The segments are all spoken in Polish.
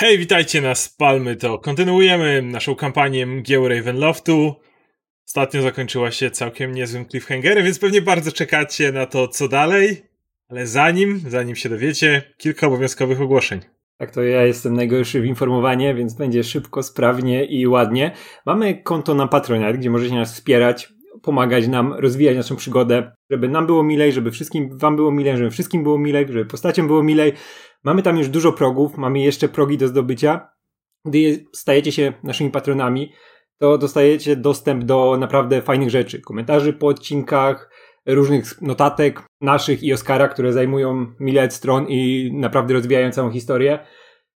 Hej, witajcie na Spalmy to. Kontynuujemy naszą kampanię mgieł Ravenloftu. Ostatnio zakończyła się całkiem niezłym cliffhangerem, więc pewnie bardzo czekacie na to, co dalej. Ale zanim, zanim się dowiecie, kilka obowiązkowych ogłoszeń. Tak, to ja jestem najgorszy w informowanie, więc będzie szybko, sprawnie i ładnie. Mamy konto na Patronite, gdzie możecie nas wspierać, pomagać nam, rozwijać naszą przygodę, żeby nam było milej, żeby wszystkim wam było milej, żeby wszystkim było milej, żeby postaciom było milej. Mamy tam już dużo progów, mamy jeszcze progi do zdobycia. Gdy stajecie się naszymi patronami, to dostajecie dostęp do naprawdę fajnych rzeczy. Komentarzy po odcinkach, różnych notatek naszych i Oscara, które zajmują miliard stron i naprawdę rozwijają całą historię.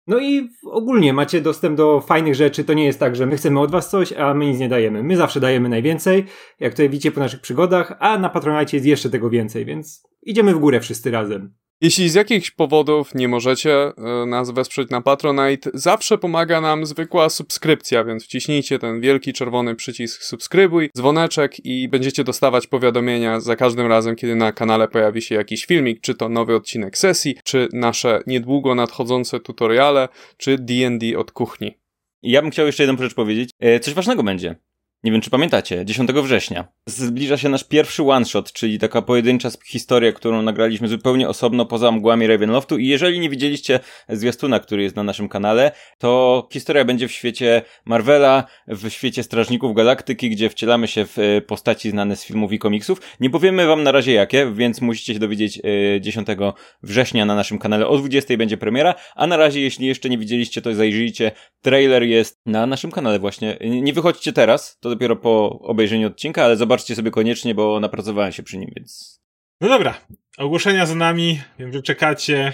No i ogólnie macie dostęp do fajnych rzeczy. To nie jest tak, że my chcemy od was coś, a my nic nie dajemy. My zawsze dajemy najwięcej, jak tutaj widzicie po naszych przygodach, a na Patronite jest jeszcze tego więcej, więc idziemy w górę wszyscy razem. Jeśli z jakichś powodów nie możecie e, nas wesprzeć na Patronite, zawsze pomaga nam zwykła subskrypcja, więc wciśnijcie ten wielki czerwony przycisk subskrybuj, dzwoneczek i będziecie dostawać powiadomienia za każdym razem, kiedy na kanale pojawi się jakiś filmik, czy to nowy odcinek sesji, czy nasze niedługo nadchodzące tutoriale, czy D&D od kuchni. Ja bym chciał jeszcze jedną rzecz powiedzieć. E, coś ważnego będzie. Nie wiem, czy pamiętacie, 10 września. Zbliża się nasz pierwszy one-shot, czyli taka pojedyncza historia, którą nagraliśmy zupełnie osobno poza mgłami Ravenloftu i jeżeli nie widzieliście zwiastuna, który jest na naszym kanale, to historia będzie w świecie Marvela, w świecie Strażników Galaktyki, gdzie wcielamy się w e, postaci znane z filmów i komiksów. Nie powiemy wam na razie jakie, więc musicie się dowiedzieć 10 e, września na naszym kanale. O 20 będzie premiera, a na razie, jeśli jeszcze nie widzieliście, to zajrzyjcie. Trailer jest na naszym kanale właśnie. Nie wychodźcie teraz, to to dopiero po obejrzeniu odcinka, ale zobaczcie sobie koniecznie, bo napracowałem się przy nim, więc... No dobra, ogłoszenia za nami, wiem, że czekacie.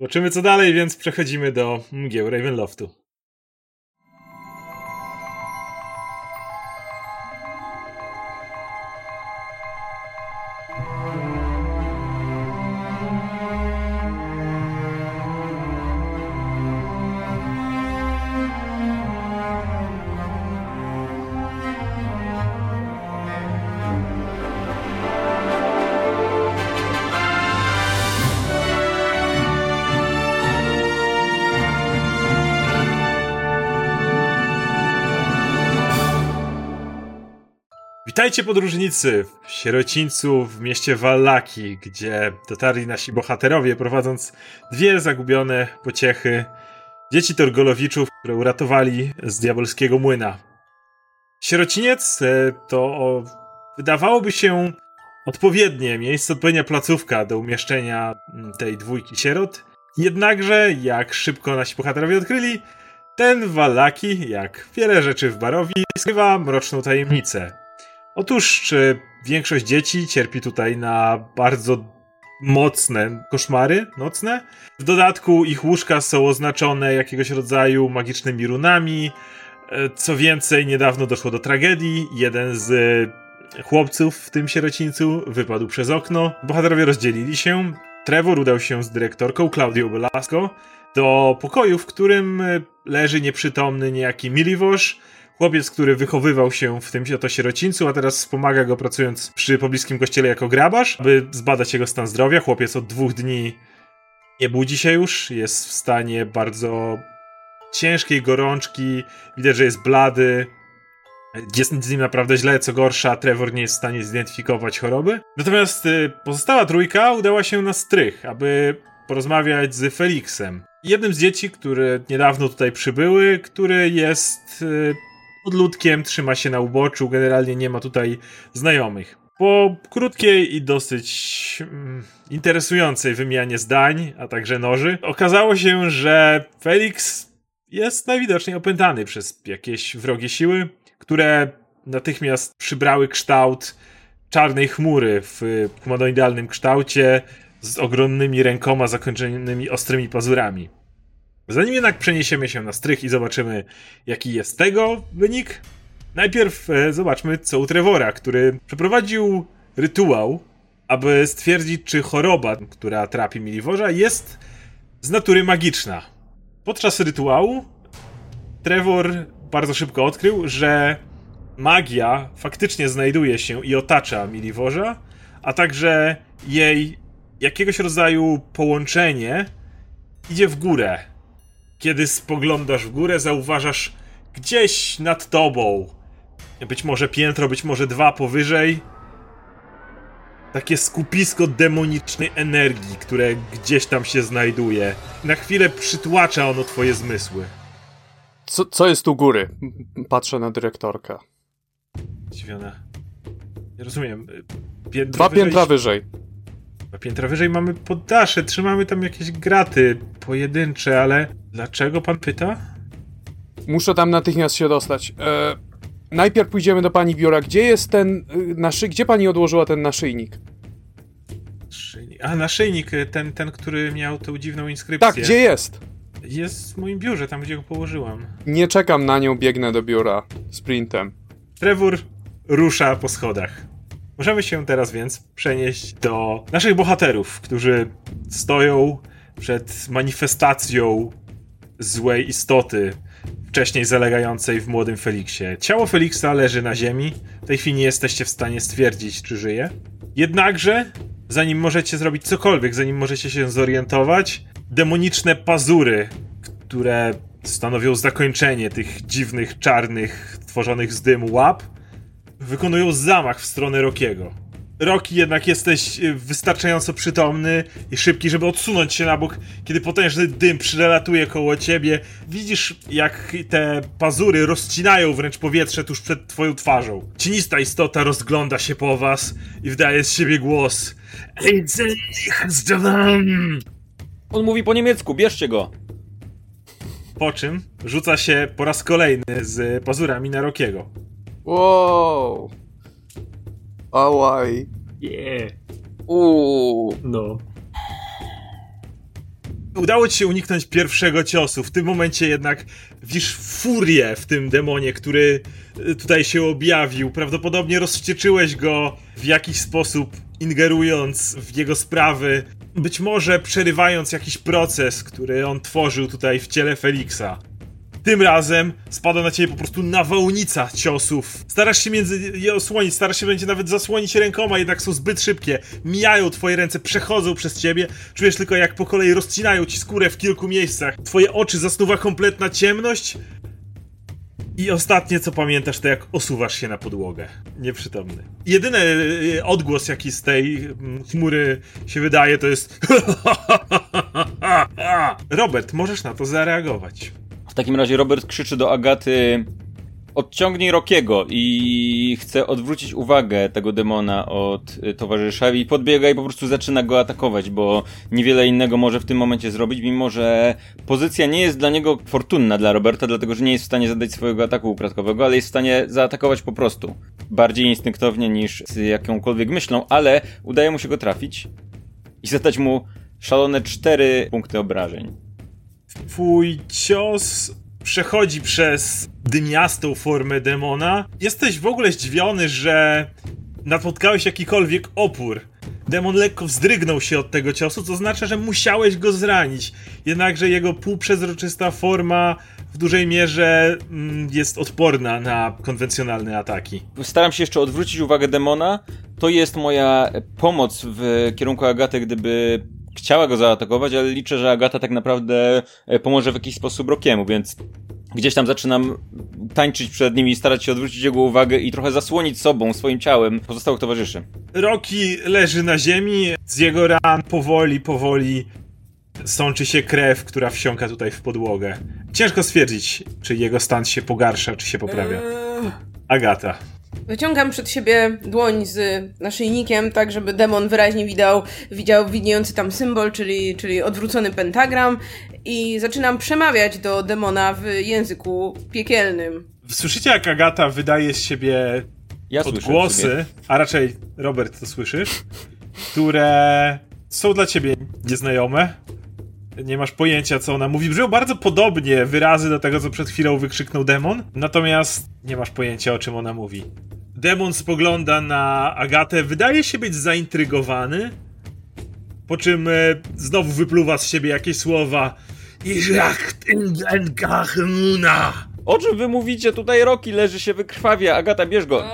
Zobaczymy co dalej, więc przechodzimy do mgieł Ravenloftu. Witajcie podróżnicy w sierocińcu w mieście Wallaki, gdzie dotarli nasi bohaterowie, prowadząc dwie zagubione pociechy dzieci Torgolowiczów, które uratowali z diabolskiego młyna. Sierociniec e, to wydawałoby się odpowiednie miejsce, odpowiednia placówka do umieszczenia mm, tej dwójki sierot. Jednakże, jak szybko nasi bohaterowie odkryli, ten Wallaki, jak wiele rzeczy w Barowi, skrywa mroczną tajemnicę. Otóż większość dzieci cierpi tutaj na bardzo mocne koszmary nocne. W dodatku ich łóżka są oznaczone jakiegoś rodzaju magicznymi runami. E, co więcej, niedawno doszło do tragedii. Jeden z chłopców w tym sierocińcu wypadł przez okno. Bohaterowie rozdzielili się. Trevor udał się z dyrektorką Claudią Belasco do pokoju, w którym leży nieprzytomny niejaki Milivosz, Chłopiec, który wychowywał się w tym oto sierocińcu, a teraz wspomaga go pracując przy pobliskim kościele jako grabarz, aby zbadać jego stan zdrowia. Chłopiec od dwóch dni nie budzi się już, jest w stanie bardzo ciężkiej gorączki, widać, że jest blady, jest z nim naprawdę źle, co gorsza, Trevor nie jest w stanie zidentyfikować choroby. Natomiast y, pozostała trójka udała się na strych, aby porozmawiać z Felixem. Jednym z dzieci, które niedawno tutaj przybyły, który jest y, ludkiem, trzyma się na uboczu, generalnie nie ma tutaj znajomych. Po krótkiej i dosyć mm, interesującej wymianie zdań, a także noży, okazało się, że Felix jest najwidoczniej opętany przez jakieś wrogie siły, które natychmiast przybrały kształt czarnej chmury w humanoidalnym kształcie z ogromnymi rękoma zakończonymi ostrymi pazurami. Zanim jednak przeniesiemy się na strych i zobaczymy, jaki jest tego wynik, najpierw e, zobaczmy, co u Trevora, który przeprowadził rytuał, aby stwierdzić, czy choroba, która trapi Miliworza, jest z natury magiczna. Podczas rytuału Trevor bardzo szybko odkrył, że magia faktycznie znajduje się i otacza Miliworza, a także jej jakiegoś rodzaju połączenie idzie w górę Kiedy spoglądasz w górę, zauważasz gdzieś nad tobą, być może piętro, być może dwa powyżej, takie skupisko demonicznej energii, które gdzieś tam się znajduje. Na chwilę przytłacza ono twoje zmysły. Co, co jest u góry? Patrzę na dyrektorkę. Zdziwiona. Nie rozumiem. Piętro Dwa wyżej- piętra wyżej. Piętra wyżej mamy poddasze, trzymamy tam jakieś graty pojedyncze, ale dlaczego pan pyta? Muszę tam natychmiast się dostać. E, najpierw pójdziemy do pani biura. Gdzie jest ten y, naszy... Gdzie pani odłożyła ten naszyjnik? Naszyjnik. A, naszyjnik, ten, ten, który miał tą dziwną inskrypcję. Tak, gdzie jest? Jest w moim biurze, tam gdzie go położyłam. Nie czekam na nią, biegnę do biura. Sprintem. Trevor rusza po schodach. Możemy się teraz więc przenieść do naszych bohaterów, którzy stoją przed manifestacją złej istoty, wcześniej zalegającej w młodym Feliksie. Ciało Feliksa leży na ziemi. W tej chwili nie jesteście w stanie stwierdzić, czy żyje. Jednakże, zanim możecie zrobić cokolwiek, zanim możecie się zorientować, demoniczne pazury, które stanowią zakończenie tych dziwnych, czarnych, tworzonych z dymu łap, wykonują zamach w stronę Rokiego. Roki jednak jesteś y, wystarczająco przytomny i szybki, żeby odsunąć się na bok, kiedy potężny dym przyrelatuje koło ciebie. Widzisz, jak te pazury rozcinają wręcz powietrze tuż przed twoją twarzą. Cienista istota rozgląda się po was i wydaje z siebie głos. On mówi po niemiecku, bierzcie go. Po czym rzuca się po raz kolejny z pazurami na Rokiego. Wow. Ałaj. Yeah. Uuu. No. Udało ci się uniknąć pierwszego ciosu. W tym momencie jednak widzisz furię w tym demonie, który y, tutaj się objawił. Prawdopodobnie rozwścieczyłeś go w jakiś sposób, ingerując w jego sprawy. Być może przerywając jakiś proces, który on tworzył tutaj w ciele Feliksa. Tym razem spada na ciebie po prostu nawałnica ciosów. Starasz się między je osłonić, starasz się będzie nawet zasłonić rękoma, jednak są zbyt szybkie. Mijają twoje ręce, przechodzą przez ciebie. Czujesz tylko jak po kolei rozcinają ci skórę w kilku miejscach. Twoje oczy zasnuwa kompletna ciemność. I ostatnie co pamiętasz to jak osuwasz się na podłogę. Nieprzytomny. Jedyny y, odgłos jaki z tej mm, chmury się wydaje to jest Robert, możesz na to zareagować. Takim razie Robert krzyczy do Agaty odciągnij Rokiego i chce odwrócić uwagę tego demona od y, towarzysza i podbiega i po prostu zaczyna go atakować, bo niewiele innego może w tym momencie zrobić, mimo że pozycja nie jest dla niego fortunna dla Roberta, dlatego że nie jest w stanie zadać swojego ataku ukradkowego, ale jest w stanie zaatakować po prostu. Bardziej instynktownie niż z jakąkolwiek myślą, ale udaje mu się go trafić i zadać mu szalone cztery punkty obrażeń. Twój cios przechodzi przez dymiastą formę demona. Jesteś w ogóle zdziwiony, że napotkałeś jakikolwiek opór. Demon lekko wzdrygnął się od tego ciosu, co oznacza, że musiałeś go zranić. Jednakże jego półprzezroczysta forma w dużej mierze mm, jest odporna na konwencjonalne ataki. Staram się jeszcze odwrócić uwagę demona. To jest moja pomoc w kierunku Agaty, gdyby chciała go zaatakować, ale liczę, że Agata tak naprawdę e, pomoże w jakiś sposób Rokiemu, więc gdzieś tam zaczynam tańczyć przed nim i starać się odwrócić jego uwagę i trochę zasłonić sobą, swoim ciałem pozostałych towarzyszy. Roki leży na ziemi, z jego ran powoli, powoli sączy się krew, która wsiąka tutaj w podłogę. Ciężko stwierdzić, czy jego stan się pogarsza, czy się poprawia. Eee, Agata. Wyciągam przed siebie dłoń z naszyjnikiem, tak żeby demon wyraźnie widział, widział widniejący tam symbol, czyli, czyli odwrócony pentagram i zaczynam przemawiać do demona w języku piekielnym. Słyszycie, jak Agata wydaje z siebie Ja odgłosy, a raczej Robert to słyszysz, które są dla ciebie nieznajome. Nie masz pojęcia, co ona mówi. Brzmią bardzo podobnie wyrazy do tego, co przed chwilą wykrzyknął demon, natomiast nie masz pojęcia, o czym ona mówi. Demon spogląda na Agatę, wydaje się być zaintrygowany, po czym e, znowu wypluwa z siebie jakieś słowa. Iżachtyngengachmuna. O czym wy mówicie? Tutaj Roki leży się wykrwawia. Agata, bierz go.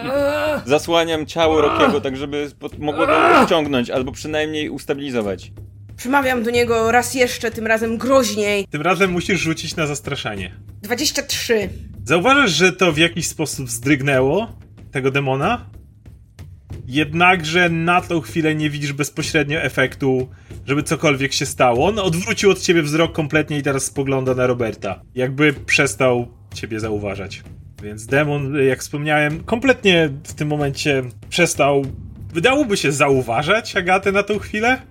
Zasłaniam ciało Rokiego, tak żeby mogło go ściągnąć, albo przynajmniej ustabilizować. Przemawiam do niego raz jeszcze, tym razem groźniej. Tym razem musisz rzucić na zastraszanie. 23. Zauważasz, że to w jakiś sposób zdrygnęło tego demona, jednakże na tą chwilę nie widzisz bezpośrednio efektu, żeby cokolwiek się stało. On odwrócił od ciebie wzrok kompletnie i teraz spogląda na Roberta. Jakby przestał ciebie zauważać. Więc demon, jak wspomniałem, kompletnie w tym momencie przestał, wydałoby się, zauważać Agatę na tą chwilę.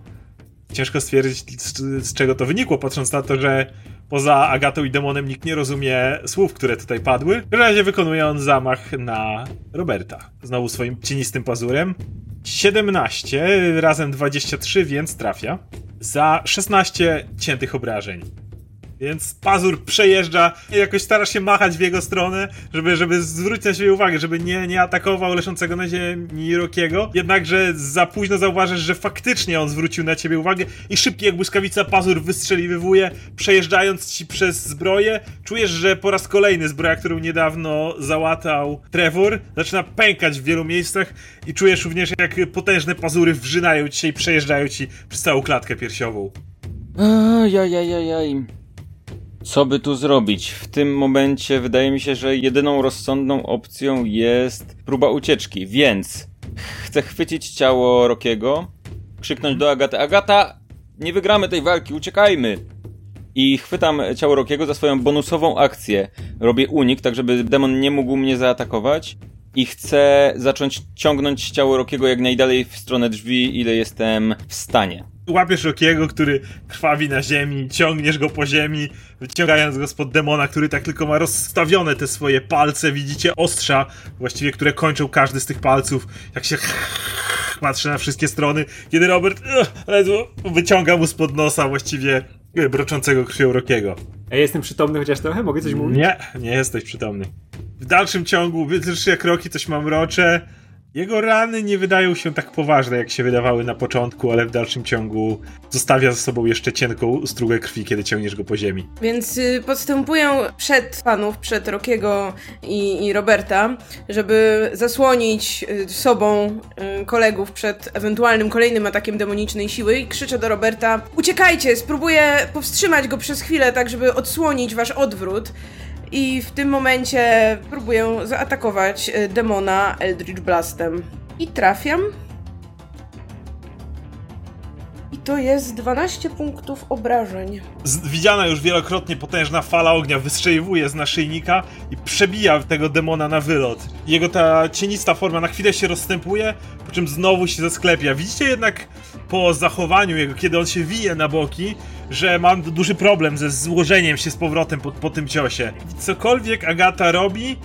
Ciężko stwierdzić, z, z czego to wynikło, patrząc na to, że poza Agatą i demonem nikt nie rozumie słów, które tutaj padły. W razie wykonuje on zamach na Roberta. Znowu swoim cienistym pazurem. 17, razem 23, więc trafia. Za 16 ciętych obrażeń. Więc pazur przejeżdża i jakoś starasz się machać w jego stronę, żeby, żeby zwrócić na siebie uwagę, żeby nie, nie atakował leżącego na ziemi Rokiego. Jednakże za późno zauważysz, że faktycznie on zwrócił na ciebie uwagę i szybki jak błyskawica pazur wystrzeliwuje, przejeżdżając ci przez zbroję. Czujesz, że po raz kolejny zbroja, którą niedawno załatał Trevor, zaczyna pękać w wielu miejscach i czujesz również, jak potężne pazury wrzynają ci się i przejeżdżają ci przez całą klatkę piersiową. Ajajajajaj. Co by tu zrobić? W tym momencie wydaje mi się, że jedyną rozsądną opcją jest próba ucieczki, więc chcę chwycić ciało Rokiego, krzyknąć do Agaty: Agata, nie wygramy tej walki, uciekajmy! I chwytam ciało Rokiego za swoją bonusową akcję. Robię unik, tak żeby demon nie mógł mnie zaatakować. I chcę zacząć ciągnąć ciało Rokiego jak najdalej w stronę drzwi, ile jestem w stanie łapiesz Rokiego, który krwawi na ziemi, ciągniesz go po ziemi, wyciągając go spod demona, który tak tylko ma rozstawione te swoje palce, widzicie ostrza, właściwie, które kończą każdy z tych palców, jak się patrzy na wszystkie strony, kiedy Robert ledwo wyciąga mu spod nosa właściwie broczącego krwią Rokiego. Ja jestem przytomny chociaż trochę? Mogę coś mówić? Nie, nie jesteś przytomny. W dalszym ciągu, wiesz jak Roki coś mam mrocze, jego rany nie wydają się tak poważne, jak się wydawały na początku, ale w dalszym ciągu zostawia za sobą jeszcze cienką strugę krwi, kiedy ciągniesz go po ziemi. Więc y, podstępuję przed panów, przed Rokiego i, i, Roberta, żeby zasłonić y, sobą y, kolegów przed ewentualnym kolejnym atakiem demonicznej siły i krzyczę do Roberta uciekajcie, spróbuję powstrzymać go przez chwilę, tak żeby odsłonić wasz odwrót. I w tym momencie próbuję zaatakować e, demona Eldritch Blastem. I trafiam. I to jest 12 punktów obrażeń. Widziana już wielokrotnie potężna fala ognia wystrzeliwuje z naszyjnika i przebija tego demona na wylot. Jego ta cienista forma na chwilę się rozstępuje, po czym znowu się zasklepia. Widzicie jednak po zachowaniu jego, kiedy on się wije na boki, że mam duży problem ze złożeniem się z powrotem po, po tym ciosie. Cokolwiek Agata robi,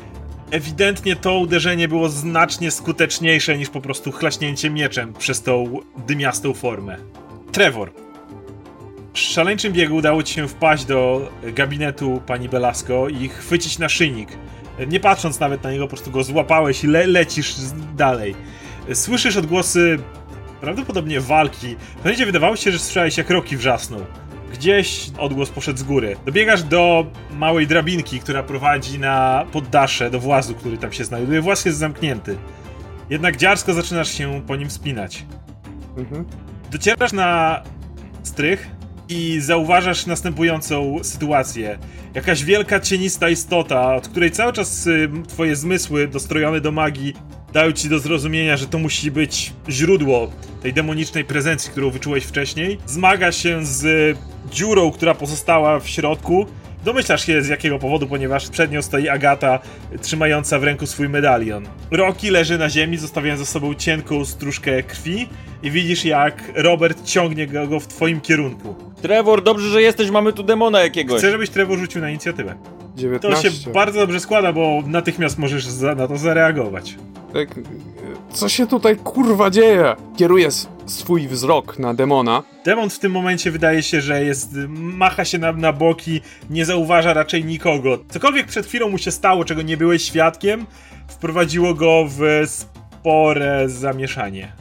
ewidentnie to uderzenie było znacznie skuteczniejsze niż po prostu chlaśnięcie mieczem przez tą dymiastą formę. Trevor. W szaleńczym biegu udało ci się wpaść do gabinetu pani Belasco i chwycić naszyjnik. Nie patrząc nawet na niego, po prostu go złapałeś i le lecisz dalej. Słyszysz odgłosy prawdopodobnie walki. W momencie wydawało się, że słyszałeś jak Roki wrzasnął. Gdzieś odgłos poszedł z góry. Dobiegasz do małej drabinki, która prowadzi na poddasze, do włazu, który tam się znajduje. Właz jest zamknięty. Jednak dziarsko zaczynasz się po nim wspinać. Mhm. Docierasz na strych i zauważasz następującą sytuację. Jakaś wielka cienista istota, od której cały czas y, twoje zmysły dostrojone do magii dają ci do zrozumienia, że to musi być źródło tej demonicznej prezencji, którą wyczułeś wcześniej. Zmaga się z dziurą, która pozostała w środku. Domyślasz się z jakiego powodu, ponieważ przed nią stoi Agata, trzymająca w ręku swój medalion. Rocky leży na ziemi, zostawiając za sobą cienką stróżkę krwi i widzisz jak Robert ciągnie go w twoim kierunku. Trevor, dobrze, że jesteś, mamy tu demona jakiegoś. Chcę, żebyś Trevor rzucił na inicjatywę. 19. To się bardzo dobrze składa, bo natychmiast możesz za, na to zareagować. Tak, co się tutaj kurwa dzieje? Kieruję swój wzrok na demona. Demon w tym momencie wydaje się, że jest. macha się na, na boki, nie zauważa raczej nikogo. Cokolwiek przed chwilą mu się stało, czego nie byłeś świadkiem, wprowadziło go w spore zamieszanie.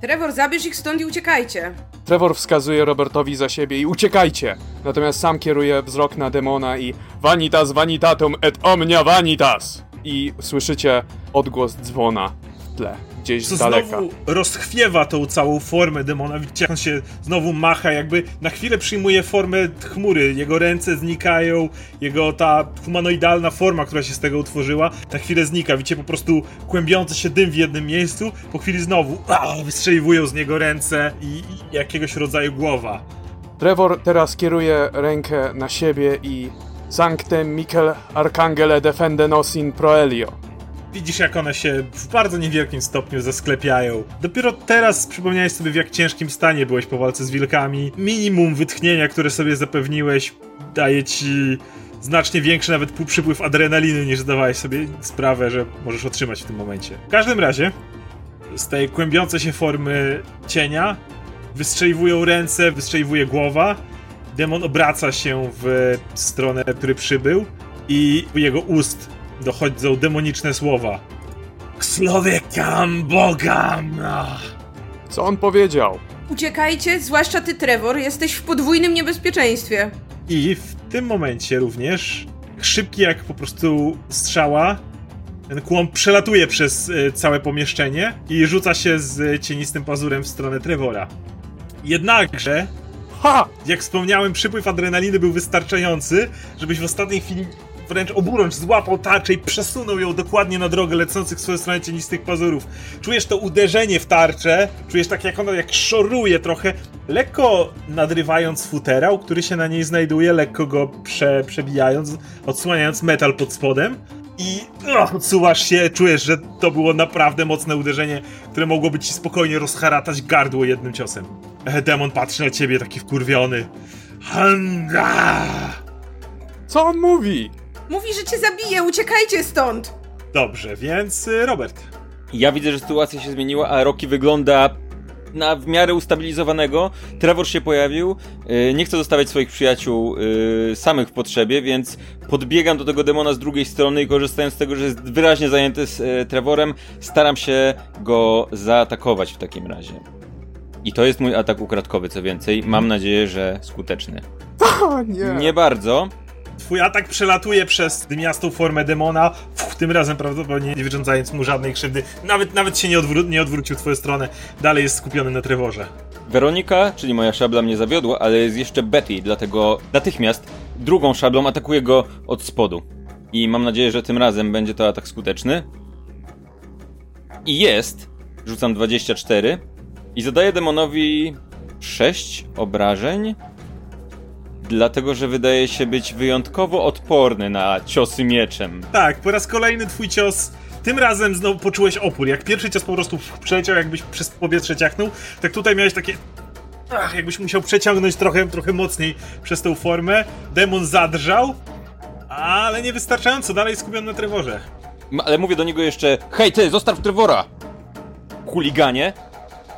Trevor, zabierz ich stąd i uciekajcie. Trevor wskazuje Robertowi za siebie i uciekajcie. Natomiast sam kieruje wzrok na demona i vanitas vanitatum et omnia vanitas. I słyszycie odgłos dzwona. tle, gdzieś Co z daleka. znowu rozchwiewa tą całą formę demona. Widzicie, jak on się znowu macha, jakby na chwilę przyjmuje formę chmury. Jego ręce znikają, jego ta humanoidalna forma, która się z tego utworzyła, na chwilę znika. Widzicie po prostu kłębiący się dym w jednym miejscu, po chwili znowu a, wystrzeliwują z niego ręce i, i jakiegoś rodzaju głowa. Trevor teraz kieruje rękę na siebie i Sanctem Michael Arcangele defende nos in proelio. Widzisz, jak one się w bardzo niewielkim stopniu zasklepiają. Dopiero teraz przypomniałeś sobie, w jak ciężkim stanie byłeś po walce z wilkami. Minimum wytchnienia, które sobie zapewniłeś, daje ci znacznie większy nawet pół przypływ adrenaliny, niż zdawałeś sobie sprawę, że możesz otrzymać w tym momencie. W każdym razie, z tej kłębiącej się formy cienia wystrzeliwują ręce, wystrzeliwuje głowa. Demon obraca się w stronę, który przybył i jego ust dochodzą demoniczne słowa. Człowiekam bogam! Co on powiedział? Uciekajcie, zwłaszcza ty, Trevor, jesteś w podwójnym niebezpieczeństwie. I w tym momencie również, szybki jak po prostu strzała, ten kłąb przelatuje przez e, całe pomieszczenie i rzuca się z cienistym pazurem w stronę Trevora. Jednakże, Ha! jak wspomniałem, przypływ adrenaliny był wystarczający, żebyś w ostatniej chwili wręcz oburącz złapał tarczę i przesunął ją dokładnie na drogę lecących w swoją stronę cienistych pazurów. Czujesz to uderzenie w tarczę, czujesz tak jak ona jak szoruje trochę, lekko nadrywając futerał, który się na niej znajduje, lekko go prze, przebijając, odsłaniając metal pod spodem. I ach, odsuwasz się, czujesz, że to było naprawdę mocne uderzenie, które mogłoby ci spokojnie rozharatać gardło jednym ciosem. E, Demon patrzy na ciebie taki wkurwiony. Hanga! Co on mówi? Mówi, że cię zabije, uciekajcie stąd! Dobrze, więc y, Robert. Ja widzę, że sytuacja się zmieniła, a Rocky wygląda na w miarę ustabilizowanego. Trevor się pojawił. Yy, nie chcę zostawiać swoich przyjaciół yy, samych w potrzebie, więc podbiegam do tego demona z drugiej strony i korzystając z tego, że jest wyraźnie zajęty z Trevorem, staram się go zaatakować w takim razie. I to jest mój atak ukradkowy, co więcej. Mam nadzieję, że skuteczny. O nie. Nie bardzo. Twój atak przelatuje przez dymiastą formę demona, Fuh, tym razem prawdopodobnie nie wyrządzając mu żadnej krzywdy. Nawet, nawet się nie, odwró- nie odwrócił w twoją stronę. Dalej jest skupiony na Trevorze. Weronika, czyli moja szabla mnie zawiodła, ale jest jeszcze Betty, dlatego natychmiast drugą szablą atakuję go od spodu. I mam nadzieję, że tym razem będzie to atak skuteczny. I jest. Rzucam 24 i zadaję demonowi 6 obrażeń. Dlatego, że wydaje się być wyjątkowo odporny na ciosy mieczem. Tak, po raz kolejny twój cios. Tym razem znowu poczułeś opór. Jak pierwszy cios po prostu przeleciał, jakbyś przez powietrze ciachnął, tak tutaj miałeś takie. Ach, jakbyś musiał przeciągnąć trochę, trochę mocniej przez tą formę. Demon zadrżał, ale nie wystarczająco. Dalej skupiony na Trevorze. M- Ale mówię do niego jeszcze: Hej, ty, zostaw Trevora! Chuliganie.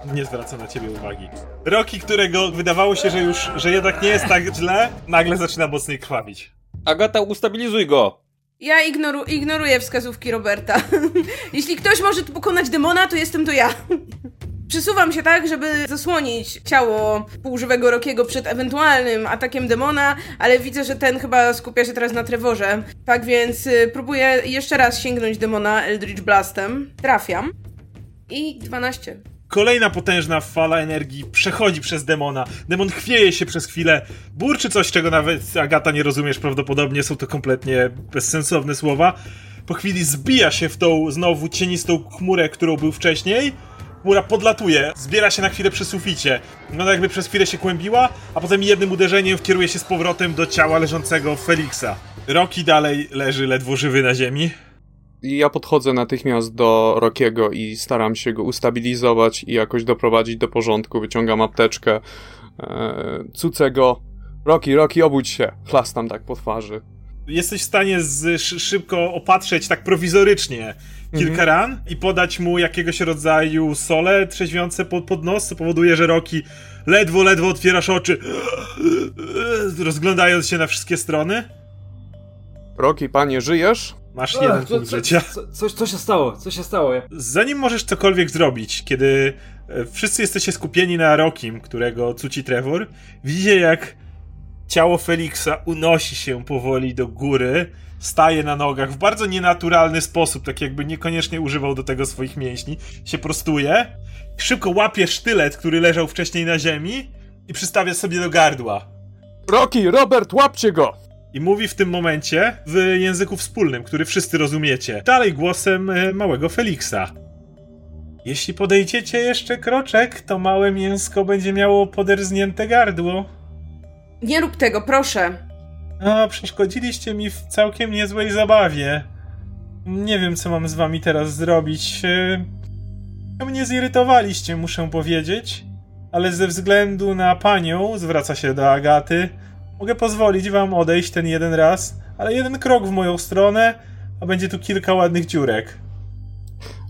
Nie zwraca na ciebie uwagi. Roki, którego wydawało się, że już, że jednak nie jest tak źle, nagle zaczyna mocniej krwawić. Agata, ustabilizuj go! Ja ignoru ignoruję wskazówki Roberta. Jeśli ktoś może tu pokonać demona, to jestem to ja. Przesuwam się tak, żeby zasłonić ciało półżywego Rokiego przed ewentualnym atakiem demona, ale widzę, że ten chyba skupia się teraz na Trevorze. Tak więc y, próbuję jeszcze raz sięgnąć demona Eldritch Blastem. Trafiam. I 12. Kolejna potężna fala energii przechodzi przez demona. Demon chwieje się przez chwilę, burczy coś, czego nawet Agata nie rozumiesz prawdopodobnie, są to kompletnie bezsensowne słowa. Po chwili zbija się w tą znowu cienistą chmurę, którą był wcześniej. Chmura podlatuje, zbiera się na chwilę przy suficie. Wygląda jakby przez chwilę się kłębiła, a potem jednym uderzeniem kieruje się z powrotem do ciała leżącego Felixa. Rocky dalej leży ledwo żywy na ziemi. Ja podchodzę natychmiast do Rokiego i staram się go ustabilizować i jakoś doprowadzić do porządku. Wyciągam apteczkę, e, cucę go. Roki, Roki, obudź się. Chlastam tak po twarzy. jesteś w stanie z, szy, szybko opatrzeć tak prowizorycznie kilka ran i podać mu jakiegoś rodzaju sole trzeźwiące pod, pod nos, co powoduje, że Roki ledwo, ledwo otwierasz oczy, rozglądając się na wszystkie strony. Roki, panie, żyjesz? Masz Ach, jeden co, punkt co, życia. co, co, co się stało? Co się stało? Zanim możesz cokolwiek zrobić, kiedy e, wszyscy jesteście skupieni na Rokim, którego cuci Trevor, widzicie jak ciało Feliksa unosi się powoli do góry, staje na nogach w bardzo nienaturalny sposób, tak jakby niekoniecznie używał do tego swoich mięśni, się prostuje, szybko łapie sztylet, który leżał wcześniej na ziemi i przystawia sobie do gardła. Rocky, Robert, łapcie go! I mówi w tym momencie w języku wspólnym, który wszyscy rozumiecie. Dalej głosem e, małego Feliksa. Jeśli podejdziecie jeszcze kroczek, to małe mięsko będzie miało poderznięte gardło. Nie rób tego, proszę. A, przeszkodziliście mi w całkiem niezłej zabawie. Nie wiem, co mam z wami teraz zrobić. E, Mnie zirytowaliście, muszę powiedzieć. Ale ze względu na panią, zwraca się do Agaty, mogę pozwolić wam odejść ten jeden raz, ale jeden krok w moją stronę, a będzie tu kilka ładnych dziurek.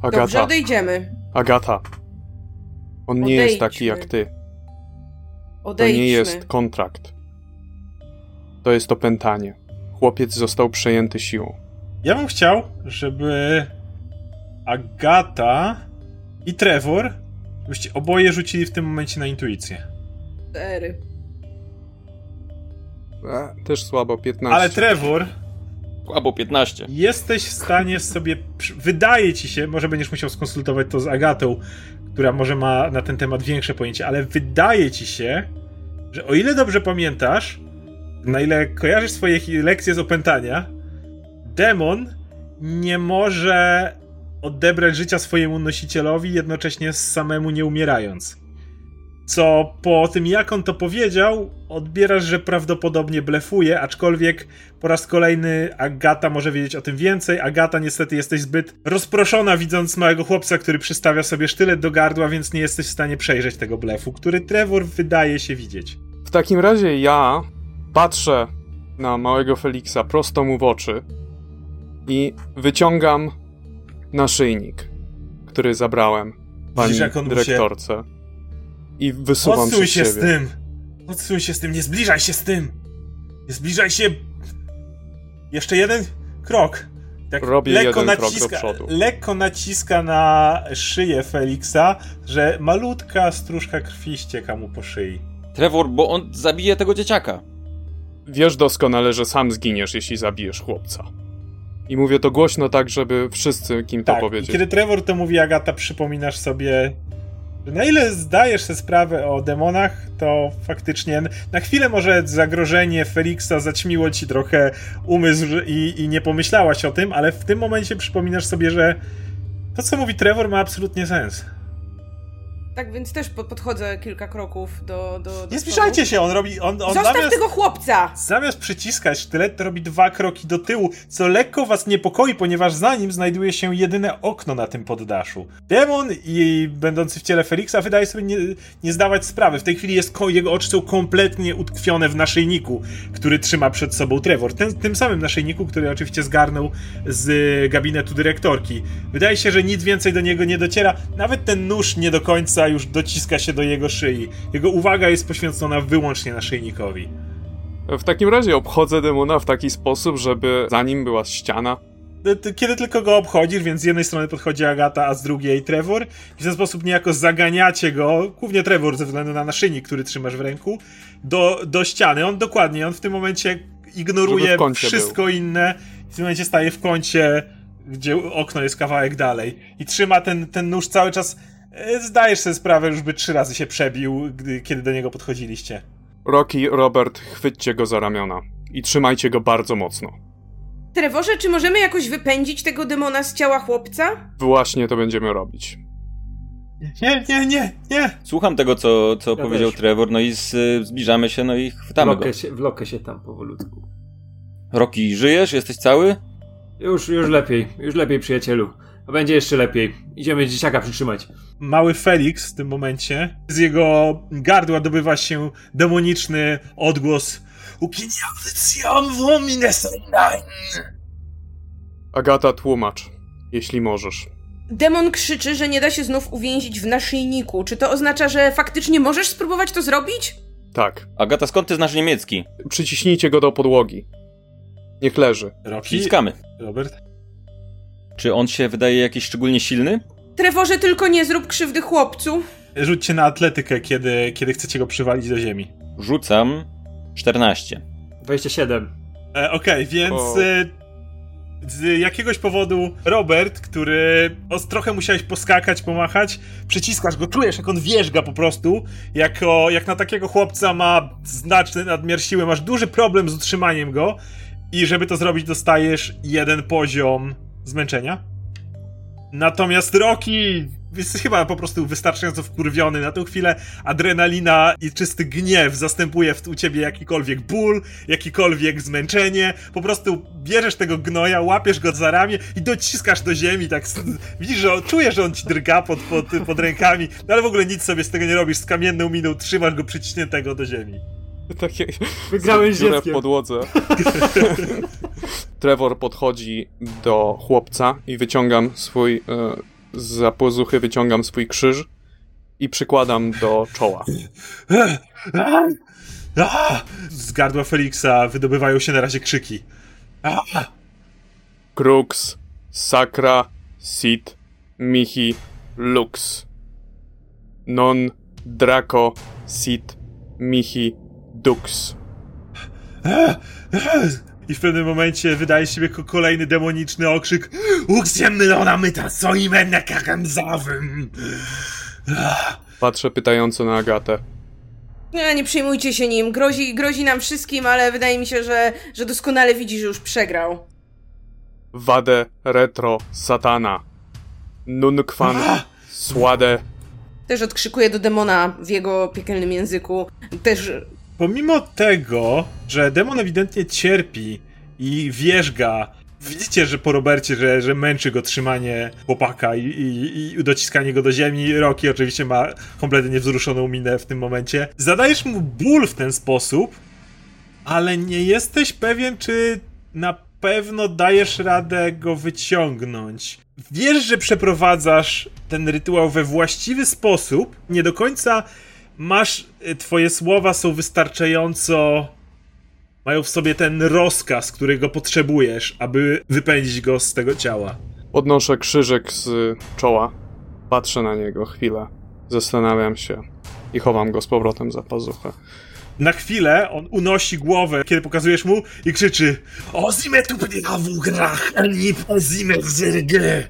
Dobrze, Agata, odejdźmy. Agata. On nie jest taki Odejdźmy. jak ty. To Odejdźmy. nie jest kontrakt. To jest opętanie. Chłopiec został przejęty siłą. Ja bym chciał, żeby Agata i Trevor, żebyście oboje rzucili w tym momencie na intuicję. Cztery. E, też słabo, 15. Ale Trevor, Albo 15. jesteś w stanie sobie. Wydaje ci się, może będziesz musiał skonsultować to z Agatą, która może ma na ten temat większe pojęcie, ale wydaje ci się, że o ile dobrze pamiętasz, na ile kojarzysz swoje lekcje z opętania, demon nie może odebrać życia swojemu nosicielowi, jednocześnie samemu nie umierając. Co po tym, jak on to powiedział, odbierasz, że prawdopodobnie blefuje, aczkolwiek po raz kolejny Agata może wiedzieć o tym więcej. Agata, niestety, jesteś zbyt rozproszona, widząc małego chłopca, który przystawia sobie sztylet do gardła, więc nie jesteś w stanie przejrzeć tego blefu, który Trevor wydaje się widzieć. W takim razie ja patrzę na małego Feliksa prosto mu w oczy i wyciągam naszyjnik, który zabrałem pani Widzisz, jak on mu się- dyrektorce. I wysuwam Odsuń się siebie. z tym! Odsuń się z tym, nie zbliżaj się z tym! Nie zbliżaj się! Jeszcze jeden krok. Tak Robię lekko jeden krok do naciska, przodu. Lekko naciska na szyję Feliksa, że malutka stróżka krwi ścieka mu po szyi. Trevor, bo on zabije tego dzieciaka. Wiesz doskonale, że sam zginiesz, jeśli zabijesz chłopca. I mówię to głośno tak, żeby wszyscy, kim to Tak, i powiedzieć. kiedy Trevor to mówi, Agata, przypominasz sobie, na ile zdajesz sobie sprawę o demonach, to faktycznie na chwilę może zagrożenie Feliksa zaćmiło ci trochę umysł i, i nie pomyślałaś o tym, ale w tym momencie przypominasz sobie, że to, co mówi Trevor, ma absolutnie sens. Tak więc też po- podchodzę kilka kroków do. do, do Nie zbliżajcie się, on robi. On, on Zostaw zamiast, tego chłopca! zamiast przyciskać sztylet, to robi dwa kroki do tyłu, co lekko was niepokoi, ponieważ za nim znajduje się jedyne okno na tym poddaszu. Demon i będący w ciele Feliksa wydaje sobie nie, nie zdawać sprawy. W tej chwili jest jego oczy są kompletnie utkwione w naszyjniku, który trzyma przed sobą Trevor. Ten, tym samym naszyjniku, który oczywiście zgarnął z gabinetu dyrektorki. Wydaje się, że nic więcej do niego nie dociera. Nawet ten nóż nie do końca już dociska się do jego szyi. Jego uwaga jest poświęcona wyłącznie naszyjnikowi. W takim razie obchodzę demona w taki sposób, żeby za nim była ściana. Kiedy tylko go obchodzisz, więc z jednej strony podchodzi Agata, a z drugiej Trevor, i w ten sposób niejako zaganiacie go, głównie Trevor ze względu na naszyjnik, który trzymasz w ręku, do, do ściany. On dokładnie, on w tym momencie ignoruje wszystko inne i w tym momencie staje w kącie, gdzie okno jest kawałek dalej i trzyma ten, ten nóż cały czas. E, Zdajesz sobie sprawę, już by trzy razy się przebił, gdy, kiedy do niego podchodziliście. Rocky, Robert, chwyćcie go za ramiona i trzymajcie go bardzo mocno. Trevorze, czy możemy jakoś wypędzić tego demona z ciała chłopca? Właśnie to będziemy robić. Nie, nie, nie, nie! Słucham tego, co, co Ja powiedział też. Trevor, no i z, zbliżamy się, no i chwytamy go. Wlokę się, wlokę się tam powolutku. Rocky, żyjesz? Jesteś cały? Już, już lepiej, już lepiej, przyjacielu. Będzie jeszcze lepiej. Idziemy dzieciaka przytrzymać. mały Felix w tym momencie. Z jego gardła dobywa się demoniczny odgłos Agata, tłumacz, jeśli możesz. Demon krzyczy, że nie da się znów uwięzić w naszyjniku. Czy to oznacza, że faktycznie możesz spróbować to zrobić? Tak, Agata, skąd ty znasz niemiecki? przyciśnijcie go do podłogi. Niech leży. Rocky, Ściskamy. Robert. Czy on się wydaje jakiś szczególnie silny? Trevorze, tylko nie zrób krzywdy chłopcu. Rzućcie na atletykę, kiedy, kiedy chcecie go przywalić do ziemi. Rzucam 14. 27. E, Okej, więc O. e, z jakiegoś powodu Robert, który o, trochę musiałeś poskakać, pomachać, przyciskasz go, czujesz jak on wierzga po prostu, jako, jak na takiego chłopca ma znaczny nadmiar siły, masz duży problem z utrzymaniem go i żeby to zrobić dostajesz jeden poziom zmęczenia. Natomiast Rocky jest chyba po prostu wystarczająco wkurwiony na tą chwilę. Adrenalina i czysty gniew zastępuje u ciebie jakikolwiek ból, jakikolwiek zmęczenie. Po prostu bierzesz tego gnoja, łapiesz go za ramię i dociskasz do ziemi, tak widzisz, że on, czujesz, że on ci drga pod, pod, pod rękami, no ale w ogóle nic sobie z tego nie robisz, z kamienną miną trzymasz go przyciśniętego do ziemi. Takie Wygrałeś z dziurę w podłodze. Trevor podchodzi do chłopca i wyciągam swój, e, za pozuchy wyciągam swój krzyż i przykładam do czoła. Z gardła Feliksa wydobywają się na razie krzyki. Crux, Sacra, Sit, Mihi, Lux. Non, Draco, Sit, Mihi, Dux. I w pewnym momencie wydaje się ko- kolejny demoniczny okrzyk Uksiem mylona myta soimem na kakamzawym. Patrzę pytająco na Agatę. Nie, nie przejmujcie się nim. Grozi, grozi nam wszystkim, ale wydaje mi się, że, że doskonale widzi, że już przegrał. Wade, Retro, Satana. Nunkwan, Słade, Też odkrzykuje do demona w jego piekielnym języku. Też Pomimo tego, że demon ewidentnie cierpi i wierzga, widzicie, że po Robercie, że, że męczy go trzymanie chłopaka i, i, i dociskanie go do ziemi. Rocky oczywiście ma kompletnie niewzruszoną minę w tym momencie. Zadajesz mu ból w ten sposób, ale nie jesteś pewien, czy na pewno dajesz radę go wyciągnąć. Wiesz, że przeprowadzasz ten rytuał we właściwy sposób, nie do końca masz, y, twoje słowa są wystarczająco, mają w sobie ten rozkaz, którego potrzebujesz, aby wypędzić go z tego ciała. Podnoszę krzyżyk z czoła. Patrzę na niego chwilę. Zastanawiam się. I chowam go z powrotem za pazuchę. Na chwilę on unosi głowę, kiedy pokazujesz mu i krzyczy Ozime tu w grach, ani pozime w zergle.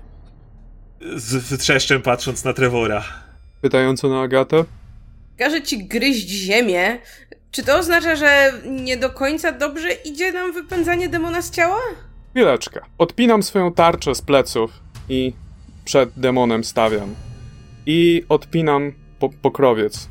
Z trzeszczem patrząc na Trevora. Pytająco na Agatę. Każe ci gryźć ziemię. Czy to oznacza, że nie do końca dobrze idzie nam wypędzanie demona z ciała? Chwileczkę. Odpinam swoją tarczę z pleców i przed demonem stawiam. I odpinam po pokrowiec.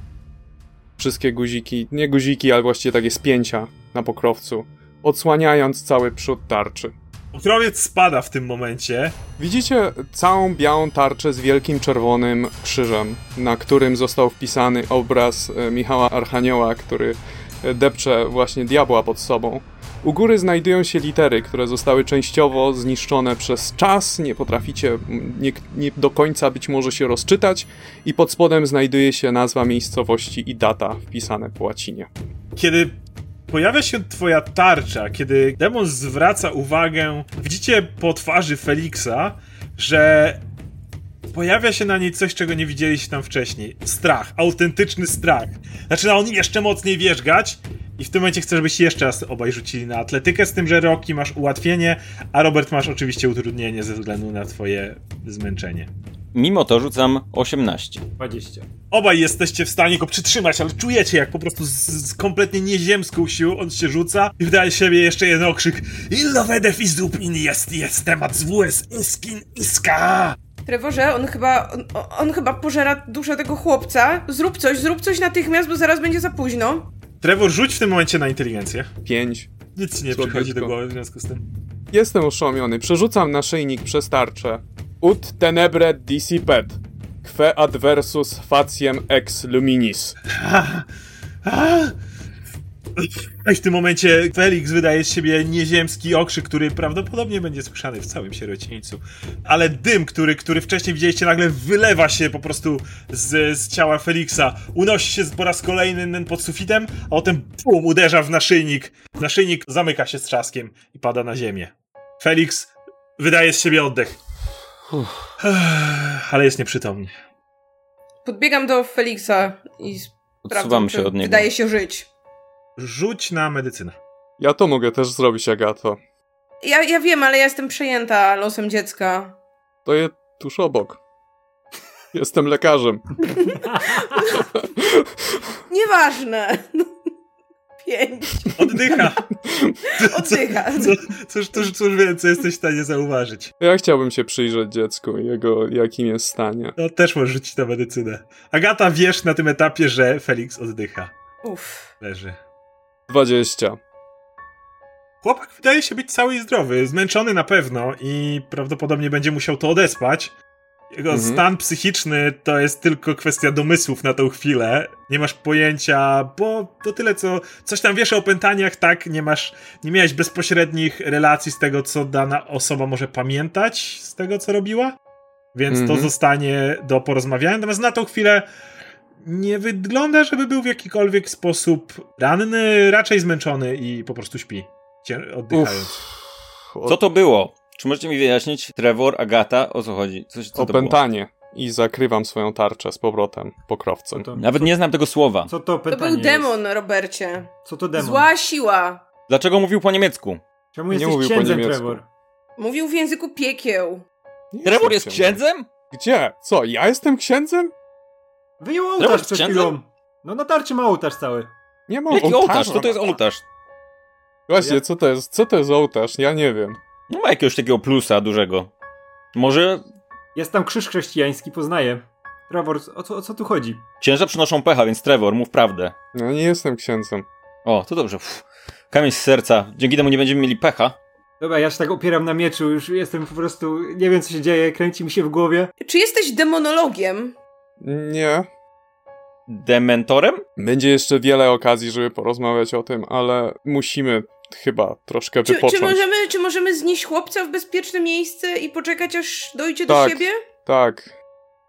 Wszystkie guziki, nie guziki, ale właściwie takie spięcia na pokrowcu, odsłaniając cały przód tarczy. Pokrowiec spada w tym momencie. Widzicie całą białą tarczę z wielkim czerwonym krzyżem, na którym został wpisany obraz e, Michała Archanioła, który e, depcze właśnie diabła pod sobą. U góry znajdują się litery, które zostały częściowo zniszczone przez czas, nie potraficie nie, nie do końca być może się rozczytać i pod spodem znajduje się nazwa miejscowości i data wpisane po łacinie. Kiedy pojawia się twoja tarcza, kiedy demon zwraca uwagę, widzicie po twarzy Feliksa, że pojawia się na niej coś, czego nie widzieliście tam wcześniej. Strach, autentyczny strach. Zaczyna on jeszcze mocniej wierzgać i w tym momencie chcę, żebyście jeszcze raz obaj rzucili na atletykę, z tym, że Rocky masz ułatwienie, a Robert masz oczywiście utrudnienie ze względu na twoje zmęczenie. Mimo to rzucam 18. 20. Obaj jesteście w stanie go przytrzymać, ale czujecie, jak po prostu z, z kompletnie nieziemską siłą on się rzuca i wydaje z siebie jeszcze jeden okrzyk Illovedef izupin jest, jest temat zwłes iskin iska! Trevorze, on chyba, on, on chyba pożera duszę tego chłopca. Zrób coś, zrób coś natychmiast, bo zaraz będzie za późno. Trevor, rzuć w tym momencie na inteligencję. Pięć. Nic ci nie Słabiutko. przychodzi do głowy w związku z tym. Jestem oszołomiony. Przerzucam naszyjnik przez tarczę. Ut tenebre dissipet. Que adversus faciem ex luminis. I w tym momencie Felix wydaje z siebie nieziemski okrzyk, który prawdopodobnie będzie słyszany w całym sierocińcu. Ale dym, który, który wcześniej widzieliście, nagle wylewa się po prostu z, z ciała Felixa. Unosi się po raz kolejny pod sufitem, a potem bum, uderza w naszyjnik. Naszyjnik zamyka się z trzaskiem i pada na ziemię. Felix wydaje z siebie oddech. Ale jest nieprzytomny. Podbiegam do Felixa i sprawdzam, Odsuwam się od niego. wydaje się żyć. Rzuć na medycynę. Ja to mogę też zrobić, Agato. Ja, ja wiem, ale ja jestem przejęta losem dziecka. To jest tuż obok. Jestem lekarzem. Nieważne. Pięć. Oddycha. Oddycha. Co, cóż, cóż, cóż więcej jesteś w stanie zauważyć. Ja chciałbym się przyjrzeć dziecku jego jakim jest stanie. No też możesz rzucić na medycynę. Agata, wiesz na tym etapie, że Felix oddycha. Uff. Leży. 20. Chłopak wydaje się być cały i zdrowy, zmęczony na pewno i prawdopodobnie będzie musiał to odespać. Jego Mhm. stan psychiczny to jest tylko kwestia domysłów na tą chwilę. Nie masz pojęcia, bo to tyle co. Coś tam wiesz o opętaniach, tak? Nie masz. Nie miałeś bezpośrednich relacji z tego, co dana osoba może pamiętać z tego, co robiła. Więc to Mhm. zostanie do porozmawiania. Natomiast na tą chwilę nie wygląda, żeby był w jakikolwiek sposób ranny, raczej zmęczony i po prostu śpi. Oddychając. Uff. Co to było? Czy możecie mi wyjaśnić, Trevor, Agata, o co chodzi? Coś, co to? Opętanie. I zakrywam swoją tarczę z powrotem pokrowcem. Co to, Nawet nie znam tego słowa. co to To pytanie był demon, Jest? Robercie. Co to demon? Zła siła. Dlaczego mówił po niemiecku? Czemu Nie jesteś mówił po księdzem, niemiecku. Trevor? Mówił w języku piekieł. Nie Trevor jest księdzem? Gdzie? Co, ja jestem księdzem? Wyjął ołtarz przed chwilą. No na tarczy ma ołtarz cały. Nie mam Jaki ołtarz? Co to jest ołtarz? Właśnie, co to jest? Co to jest ołtarz? Ja nie wiem. Nie ma jakiegoś takiego plusa dużego. Może Jest tam krzyż chrześcijański, poznaję. Trevor, o co, o co tu chodzi? księża przynoszą pecha, więc Trevor, mów prawdę. Ja nie jestem księdzem. O, to dobrze. Uff. Kamień z serca. Dzięki temu nie będziemy mieli pecha. Dobra, ja się tak opieram na mieczu, już jestem po prostu, nie wiem co się dzieje, kręci mi się w głowie. Czy jesteś demonologiem? Nie. Dementorem? Będzie jeszcze wiele okazji, żeby porozmawiać o tym, ale musimy chyba troszkę Czy, wypocząć. czy, możemy, czy możemy znieść chłopca w bezpieczne miejsce i poczekać, aż dojdzie do Tak. siebie? Tak.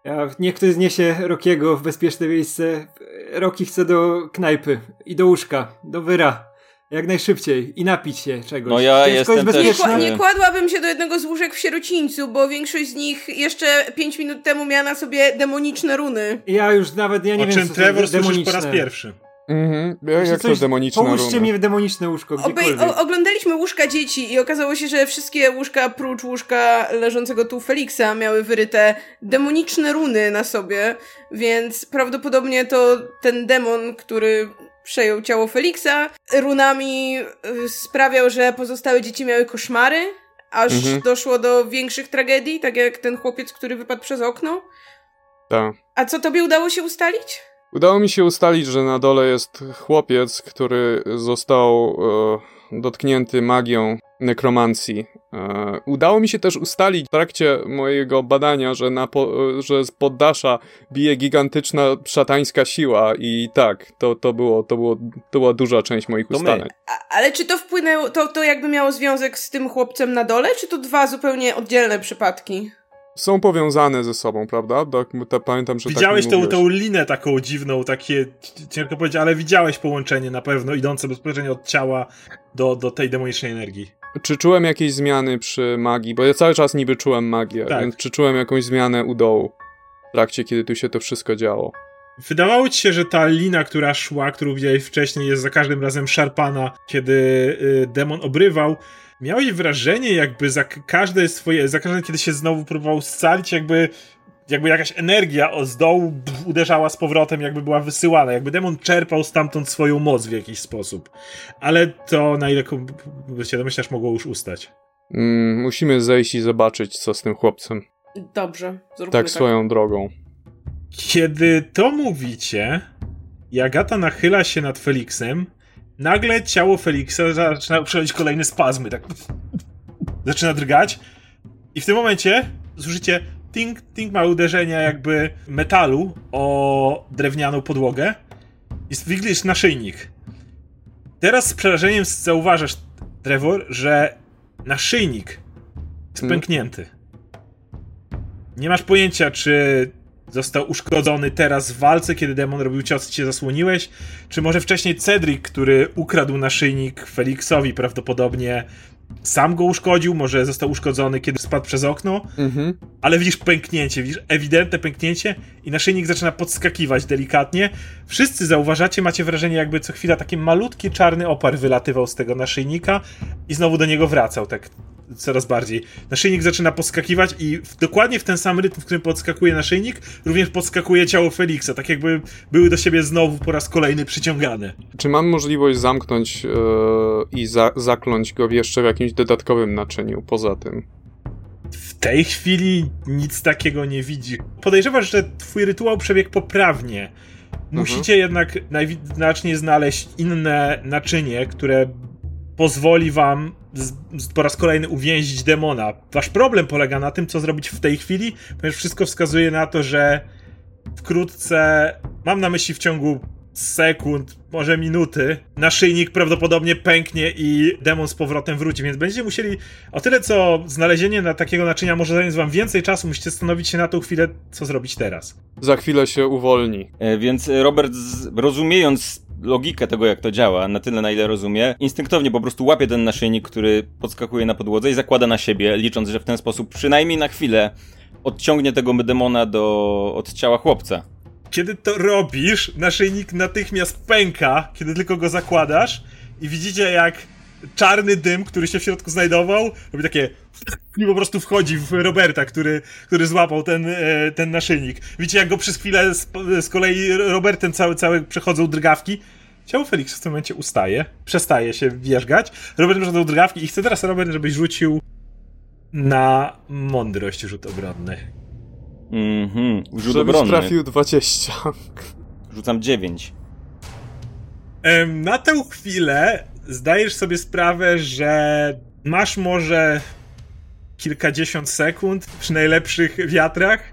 Ja, niech ktoś zniesie Rokiego w bezpieczne miejsce. Roki chce do knajpy i do łóżka, do wyra. Jak najszybciej i napić się czegoś. No ja Dziecko jestem jest też- Nie, nie kładłabym się do jednego z łóżek w sierocińcu, bo większość z nich jeszcze 5 minut temu miała na sobie demoniczne runy. Ja już nawet, ja nie o wiem czym co Trevor to słyszysz po demoniczne. raz pierwszy. Mhm. Ja, jak to coś- demoniczne Połóżcie runy. mnie w demoniczne łóżko, Obej- o, oglądaliśmy łóżka dzieci i okazało się, że wszystkie łóżka prócz łóżka leżącego tu Feliksa miały wyryte demoniczne runy na sobie, więc prawdopodobnie to ten demon, który przejął ciało Feliksa, runami y, sprawiał, że pozostałe dzieci miały koszmary, aż Mhm. doszło do większych tragedii, tak jak ten chłopiec, który wypadł przez okno. Tak. A co tobie udało się ustalić? Udało mi się ustalić, że na dole jest chłopiec, który został e, dotknięty magią nekromancji. E, udało mi się też ustalić w trakcie mojego badania, że, na po, że z poddasza bije gigantyczna szatańska siła i tak, to, to, było, to, było, to była duża część moich To ustaleń. A, ale czy to wpłynęło, to, to jakby miało związek z tym chłopcem na dole, czy to dwa zupełnie oddzielne przypadki? Są powiązane ze sobą, prawda? Tak, to pamiętam, że Widziałeś tak tą, tą linę taką dziwną, takie, ciężko powiedzieć, ale widziałeś połączenie na pewno, idące bezpośrednio od ciała do, do tej demonicznej energii. Czy czułem jakieś zmiany przy magii? Bo ja cały czas niby czułem magię, Tak. więc czy czułem jakąś zmianę u dołu w trakcie, kiedy tu się to wszystko działo? Wydawało ci się, że ta lina, która szła, którą widziałeś wcześniej, jest za każdym razem szarpana, kiedy y, demon obrywał. Miałeś wrażenie, jakby za każde swoje, za każdym, kiedy się znowu próbował scalić, jakby, jakby jakaś energia z dołu uderzała z powrotem, jakby była wysyłana, jakby demon czerpał stamtąd swoją moc w jakiś sposób. Ale to, na ile się domyślasz, mogło już ustać. Mm, musimy zejść i zobaczyć, co z tym chłopcem. Dobrze, zróbmy Tak tak. swoją drogą. Kiedy to mówicie i Agata nachyla się nad Feliksem, nagle ciało Feliksa zaczyna przechodzić kolejne spazmy, tak zaczyna drgać i w tym momencie słyszycie ting, ting małe uderzenia jakby metalu o drewnianą podłogę i widzisz naszyjnik. Teraz z przerażeniem zauważasz, Trevor, że naszyjnik jest Hmm. pęknięty. Nie masz pojęcia, czy został uszkodzony teraz w walce, kiedy demon robił cios i cię zasłoniłeś, czy może wcześniej Cedric, który ukradł naszyjnik Felixowi prawdopodobnie sam go uszkodził, może został uszkodzony, kiedy spadł przez okno, Mhm. ale widzisz pęknięcie, widzisz ewidentne pęknięcie i naszyjnik zaczyna podskakiwać delikatnie. Wszyscy zauważacie, macie wrażenie, jakby co chwila taki malutki czarny opar wylatywał z tego naszyjnika i znowu do niego wracał, tak coraz bardziej. Naszyjnik zaczyna podskakiwać i w, dokładnie w ten sam rytm, w którym podskakuje naszyjnik, również podskakuje ciało Feliksa, tak jakby były do siebie znowu po raz kolejny przyciągane. Czy mam możliwość zamknąć e, i za, zakląć go jeszcze w jakimś dodatkowym naczyniu poza tym? W tej chwili nic takiego nie widzi. Podejrzewasz, że twój rytuał przebiegł poprawnie. Musicie jednak najwidoczniej znaleźć inne naczynie, które pozwoli wam z, z, po raz kolejny uwięzić demona. Wasz problem polega na tym, co zrobić w tej chwili, ponieważ wszystko wskazuje na to, że wkrótce, mam na myśli w ciągu sekund, może minuty, naszyjnik prawdopodobnie pęknie i demon z powrotem wróci, więc będziecie musieli, o tyle co znalezienie na takiego naczynia może zająć wam więcej czasu, musicie zastanowić się na tą chwilę, co zrobić teraz. Za chwilę się uwolni. E, Więc Robert, z- rozumiejąc logikę tego, jak to działa, na tyle, na ile rozumie, instynktownie po prostu łapie ten naszyjnik, który podskakuje na podłodze i zakłada na siebie, licząc, że w ten sposób przynajmniej na chwilę odciągnie tego demona do, od ciała chłopca. Kiedy to robisz, naszyjnik natychmiast pęka, kiedy tylko go zakładasz i widzicie jak czarny dym, który się w środku znajdował, robi takie i po prostu wchodzi w Roberta, który, który złapał ten, e, ten naszyjnik. Widzicie jak go przez chwilę z, z kolei Robertem cały, cały przechodzą drgawki. Ciało Feliksa w tym momencie ustaje, przestaje się wierzgać. Robert przechodzą drgawki i chce teraz Robert, żebyś rzucił na mądrość rzut obronny. Mhm, rzut Żebyś obronny. trafił 20. Rzucam 9. Em, Na tę chwilę zdajesz sobie sprawę, że masz może kilkadziesiąt sekund przy najlepszych wiatrach,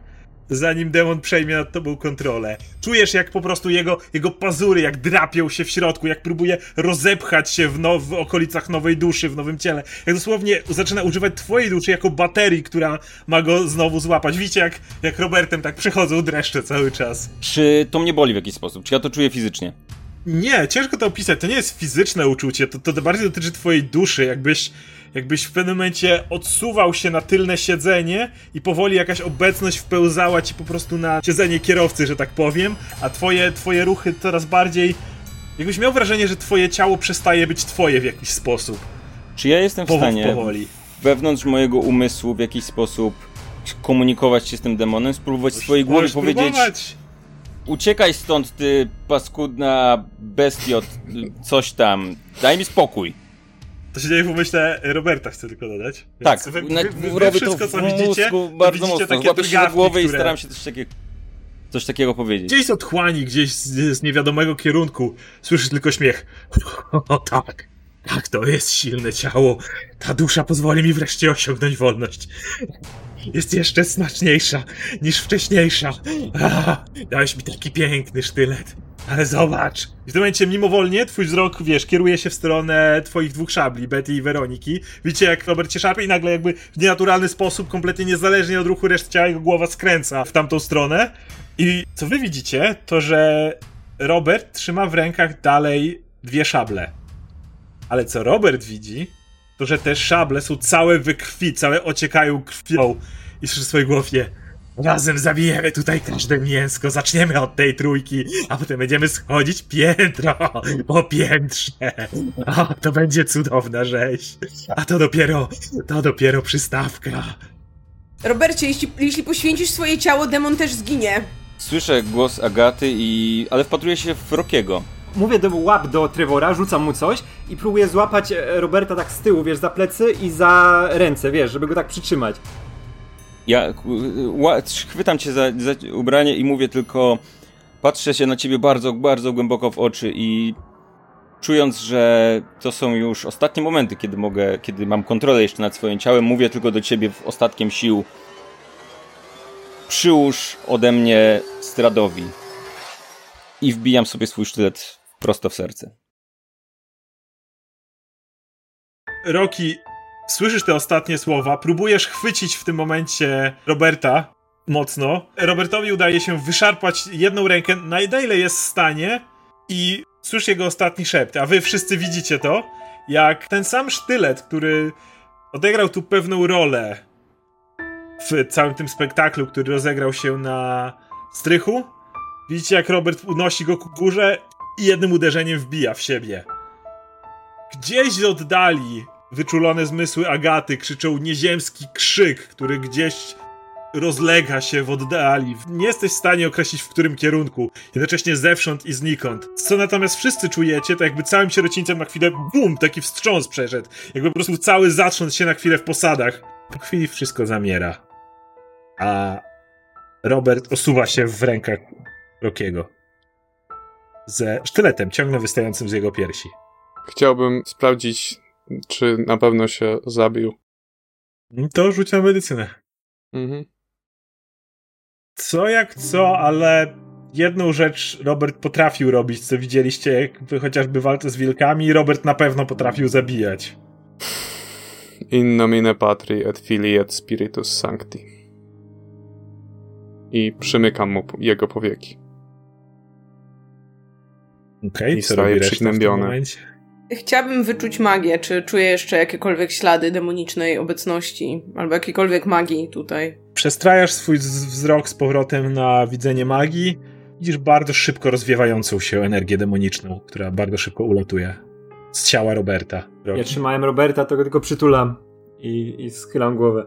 zanim demon przejmie nad tobą kontrolę. Czujesz, jak po prostu jego, jego pazury, jak drapią się w środku, jak próbuje rozepchać się w, now, w okolicach nowej duszy, w nowym ciele. Jak dosłownie zaczyna używać twojej duszy jako baterii, która ma go znowu złapać. Widzicie, jak, jak Robertem tak przychodzą dreszcze cały czas. Czy to mnie boli w jakiś sposób? Czy ja to czuję fizycznie? Nie, ciężko to opisać. To nie jest fizyczne uczucie, to, to bardziej dotyczy twojej duszy. Jakbyś, jakbyś w pewnym momencie odsuwał się na tylne siedzenie i powoli jakaś obecność wpełzała ci po prostu na siedzenie kierowcy, że tak powiem, a twoje, twoje ruchy coraz bardziej. Jakbyś miał wrażenie, że twoje ciało przestaje być twoje w jakiś sposób. Czy ja jestem w stanie powoli. wewnątrz mojego umysłu w jakiś sposób komunikować się z tym demonem, spróbować z swojej głowy powiedzieć próbować. uciekaj stąd, ty paskudna bestiot, coś tam, daj mi spokój. To się dzieje w umyśle Roberta, chcę tylko dodać. Tak, wy, wy, wy, wy wszystko, co widzicie, bardzo widzicie mocno, takie drgawki, głowę i które... staram się coś takiego, coś takiego powiedzieć. Gdzieś z otchłani, gdzieś z, z niewiadomego kierunku słyszysz tylko śmiech. O tak, tak, to jest silne ciało. Ta dusza pozwoli mi wreszcie osiągnąć wolność. Jest jeszcze smaczniejsza niż wcześniejsza. Ah, dałeś mi taki piękny sztylet. Ale zobacz! W tym momencie mimowolnie twój wzrok, wiesz, kieruje się w stronę twoich dwóch szabli, Betty i Weroniki. Widzicie, jak Robert cię szarpie i nagle jakby w nienaturalny sposób, kompletnie niezależnie od ruchu reszty ciała, jego głowa skręca w tamtą stronę. I co wy widzicie, to że Robert trzyma w rękach dalej dwie szable. Ale co Robert widzi, to że te szable są całe we krwi, całe ociekają krwią. I słyszy w swojej głowie, razem zabijemy tutaj każde mięsko, zaczniemy od tej trójki, a potem będziemy schodzić piętro po piętrze. O, to będzie cudowna rzeź. A to dopiero, to dopiero przystawka. Robercie, jeśli, jeśli poświęcisz swoje ciało, demon też zginie. Słyszę głos Agaty i... ale wpatruję się w Rokiego. Mówię do łap do Trevora, rzucam mu coś i próbuję złapać e, Roberta tak z tyłu, wiesz, za plecy i za ręce, wiesz, żeby go tak przytrzymać. Ja chwytam cię za, za ubranie i mówię tylko patrzę się na ciebie bardzo, bardzo głęboko w oczy i czując, że to są już ostatnie momenty, kiedy mogę, kiedy mam kontrolę jeszcze nad swoim ciałem, mówię tylko do ciebie w ostatkiem sił przyłóż ode mnie Stradowi i wbijam sobie swój sztylet prosto w serce. Roki, słyszysz te ostatnie słowa, próbujesz chwycić w tym momencie Roberta mocno. Robertowi udaje się wyszarpać jedną rękę, na ile jest w stanie i słyszysz jego ostatni szept, a wy wszyscy widzicie to. jak ten sam sztylet, który odegrał tu pewną rolę w całym tym spektaklu, który rozegrał się na strychu. Widzicie, jak Robert unosi go ku górze i jednym uderzeniem wbija w siebie. Gdzieś oddali wyczulone zmysły Agaty krzyczą nieziemski krzyk, który gdzieś rozlega się w oddali. Nie jesteś w stanie określić w którym kierunku, jednocześnie zewsząd i znikąd. Co natomiast wszyscy czujecie, to jakby całym sierocińcem na chwilę bum, taki wstrząs przeszedł. Jakby po prostu cały zatrząsł się na chwilę w posadach. Po chwili wszystko zamiera. A Robert osuwa się w rękach Rokiego. Ze sztyletem ciągle wystającym z jego piersi. Chciałbym sprawdzić, czy na pewno się zabił. To rzuć na medycynę. Mhm. Co jak co, ale jedną rzecz Robert potrafił robić, co widzieliście jakby chociażby walce z wilkami. Robert na pewno potrafił zabijać. In nomine Patri et Filii et Spiritus Sancti. I przymykam mu jego powieki. Okej, I co robi reszta w tym momencie? Chciałabym wyczuć magię, czy czuję jeszcze jakiekolwiek ślady demonicznej obecności, albo jakiejkolwiek magii tutaj. Przestrajasz swój wzrok z powrotem na widzenie magii. Widzisz bardzo szybko rozwiewającą się energię demoniczną, która bardzo szybko ulatuje z ciała Roberta. Ja trzymałem Roberta, to go tylko przytulam i, i schylam głowę.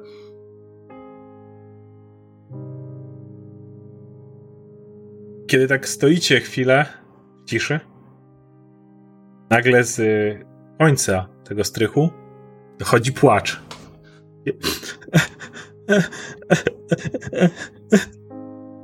Kiedy tak stoicie chwilę w ciszy, nagle z y, końca tego strychu dochodzi płacz.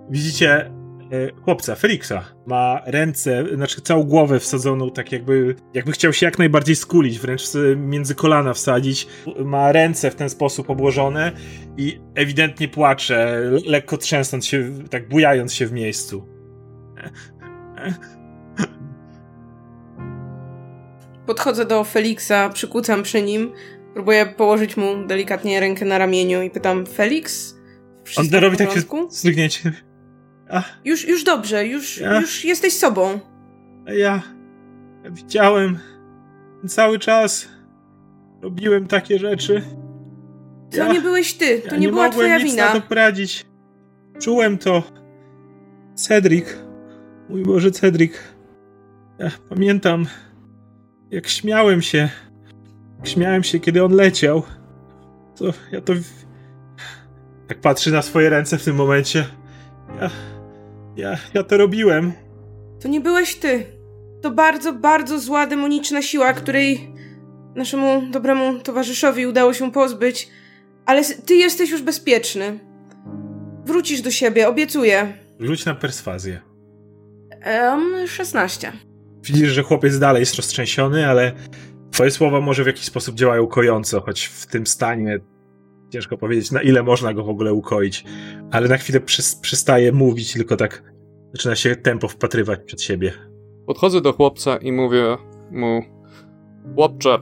Widzicie y, chłopca, Feliksa. Ma ręce, znaczy całą głowę wsadzoną, tak jakby, jakby chciał się jak najbardziej skulić, wręcz między kolana wsadzić. Ma ręce w ten sposób obłożone i ewidentnie płacze, lekko trzęsąc się, tak bujając się w miejscu. Podchodzę do Feliksa, przykucam przy nim, próbuję położyć mu delikatnie rękę na ramieniu i pytam, Felix? On robi w tak się porządku? zdrygnięcie. A, Już, już dobrze, już, Ja? już jesteś sobą. ja widziałem cały czas. Robiłem takie rzeczy. To Ja- nie byłeś ty, to ja nie, była mogłem twoja nic wina. na to poradzić. Czułem to. Cedric. Mój Boże, Cedric. Ja pamiętam, jak śmiałem się. Jak śmiałem się, kiedy on leciał. To ja to. Tak patrzy na swoje ręce w tym momencie. Ja. Ja, ja to robiłem. To nie byłeś ty. To bardzo, bardzo zła demoniczna siła, której naszemu dobremu towarzyszowi udało się pozbyć. Ale ty jesteś już bezpieczny. Wrócisz do siebie, obiecuję. Rzuć na perswazję. Um, 16. Widzisz, że chłopiec dalej jest roztrzęsiony, ale twoje słowa może w jakiś sposób działają kojąco, choć w tym stanie ciężko powiedzieć, na ile można go w ogóle ukoić. Ale na chwilę przestaje mówić, tylko tak zaczyna się tempo wpatrywać przed siebie. Podchodzę do chłopca i mówię mu: Chłopcze,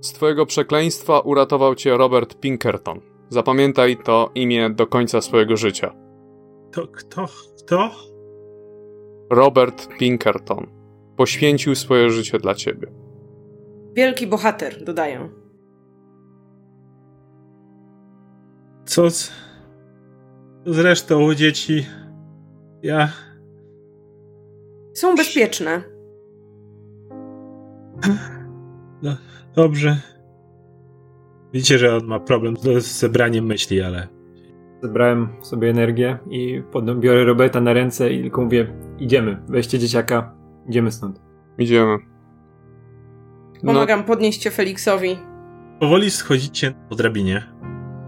z twojego przekleństwa uratował cię Robert Pinkerton. Zapamiętaj to imię do końca swojego życia. To kto? Kto? Robert Pinkerton poświęcił swoje życie dla ciebie. Wielki bohater, dodaję. Co z... co z resztą dzieci? Ja... Są bezpieczne. No, dobrze. Widzicie, że on ma problem z zebraniem myśli, ale Zebrałem sobie energię i potem biorę Roberta na ręce i tylko mówię, idziemy, weźcie dzieciaka, idziemy stąd. Idziemy. No, Pomagam podnieść cię Feliksowi. powoli schodzicie po drabinie.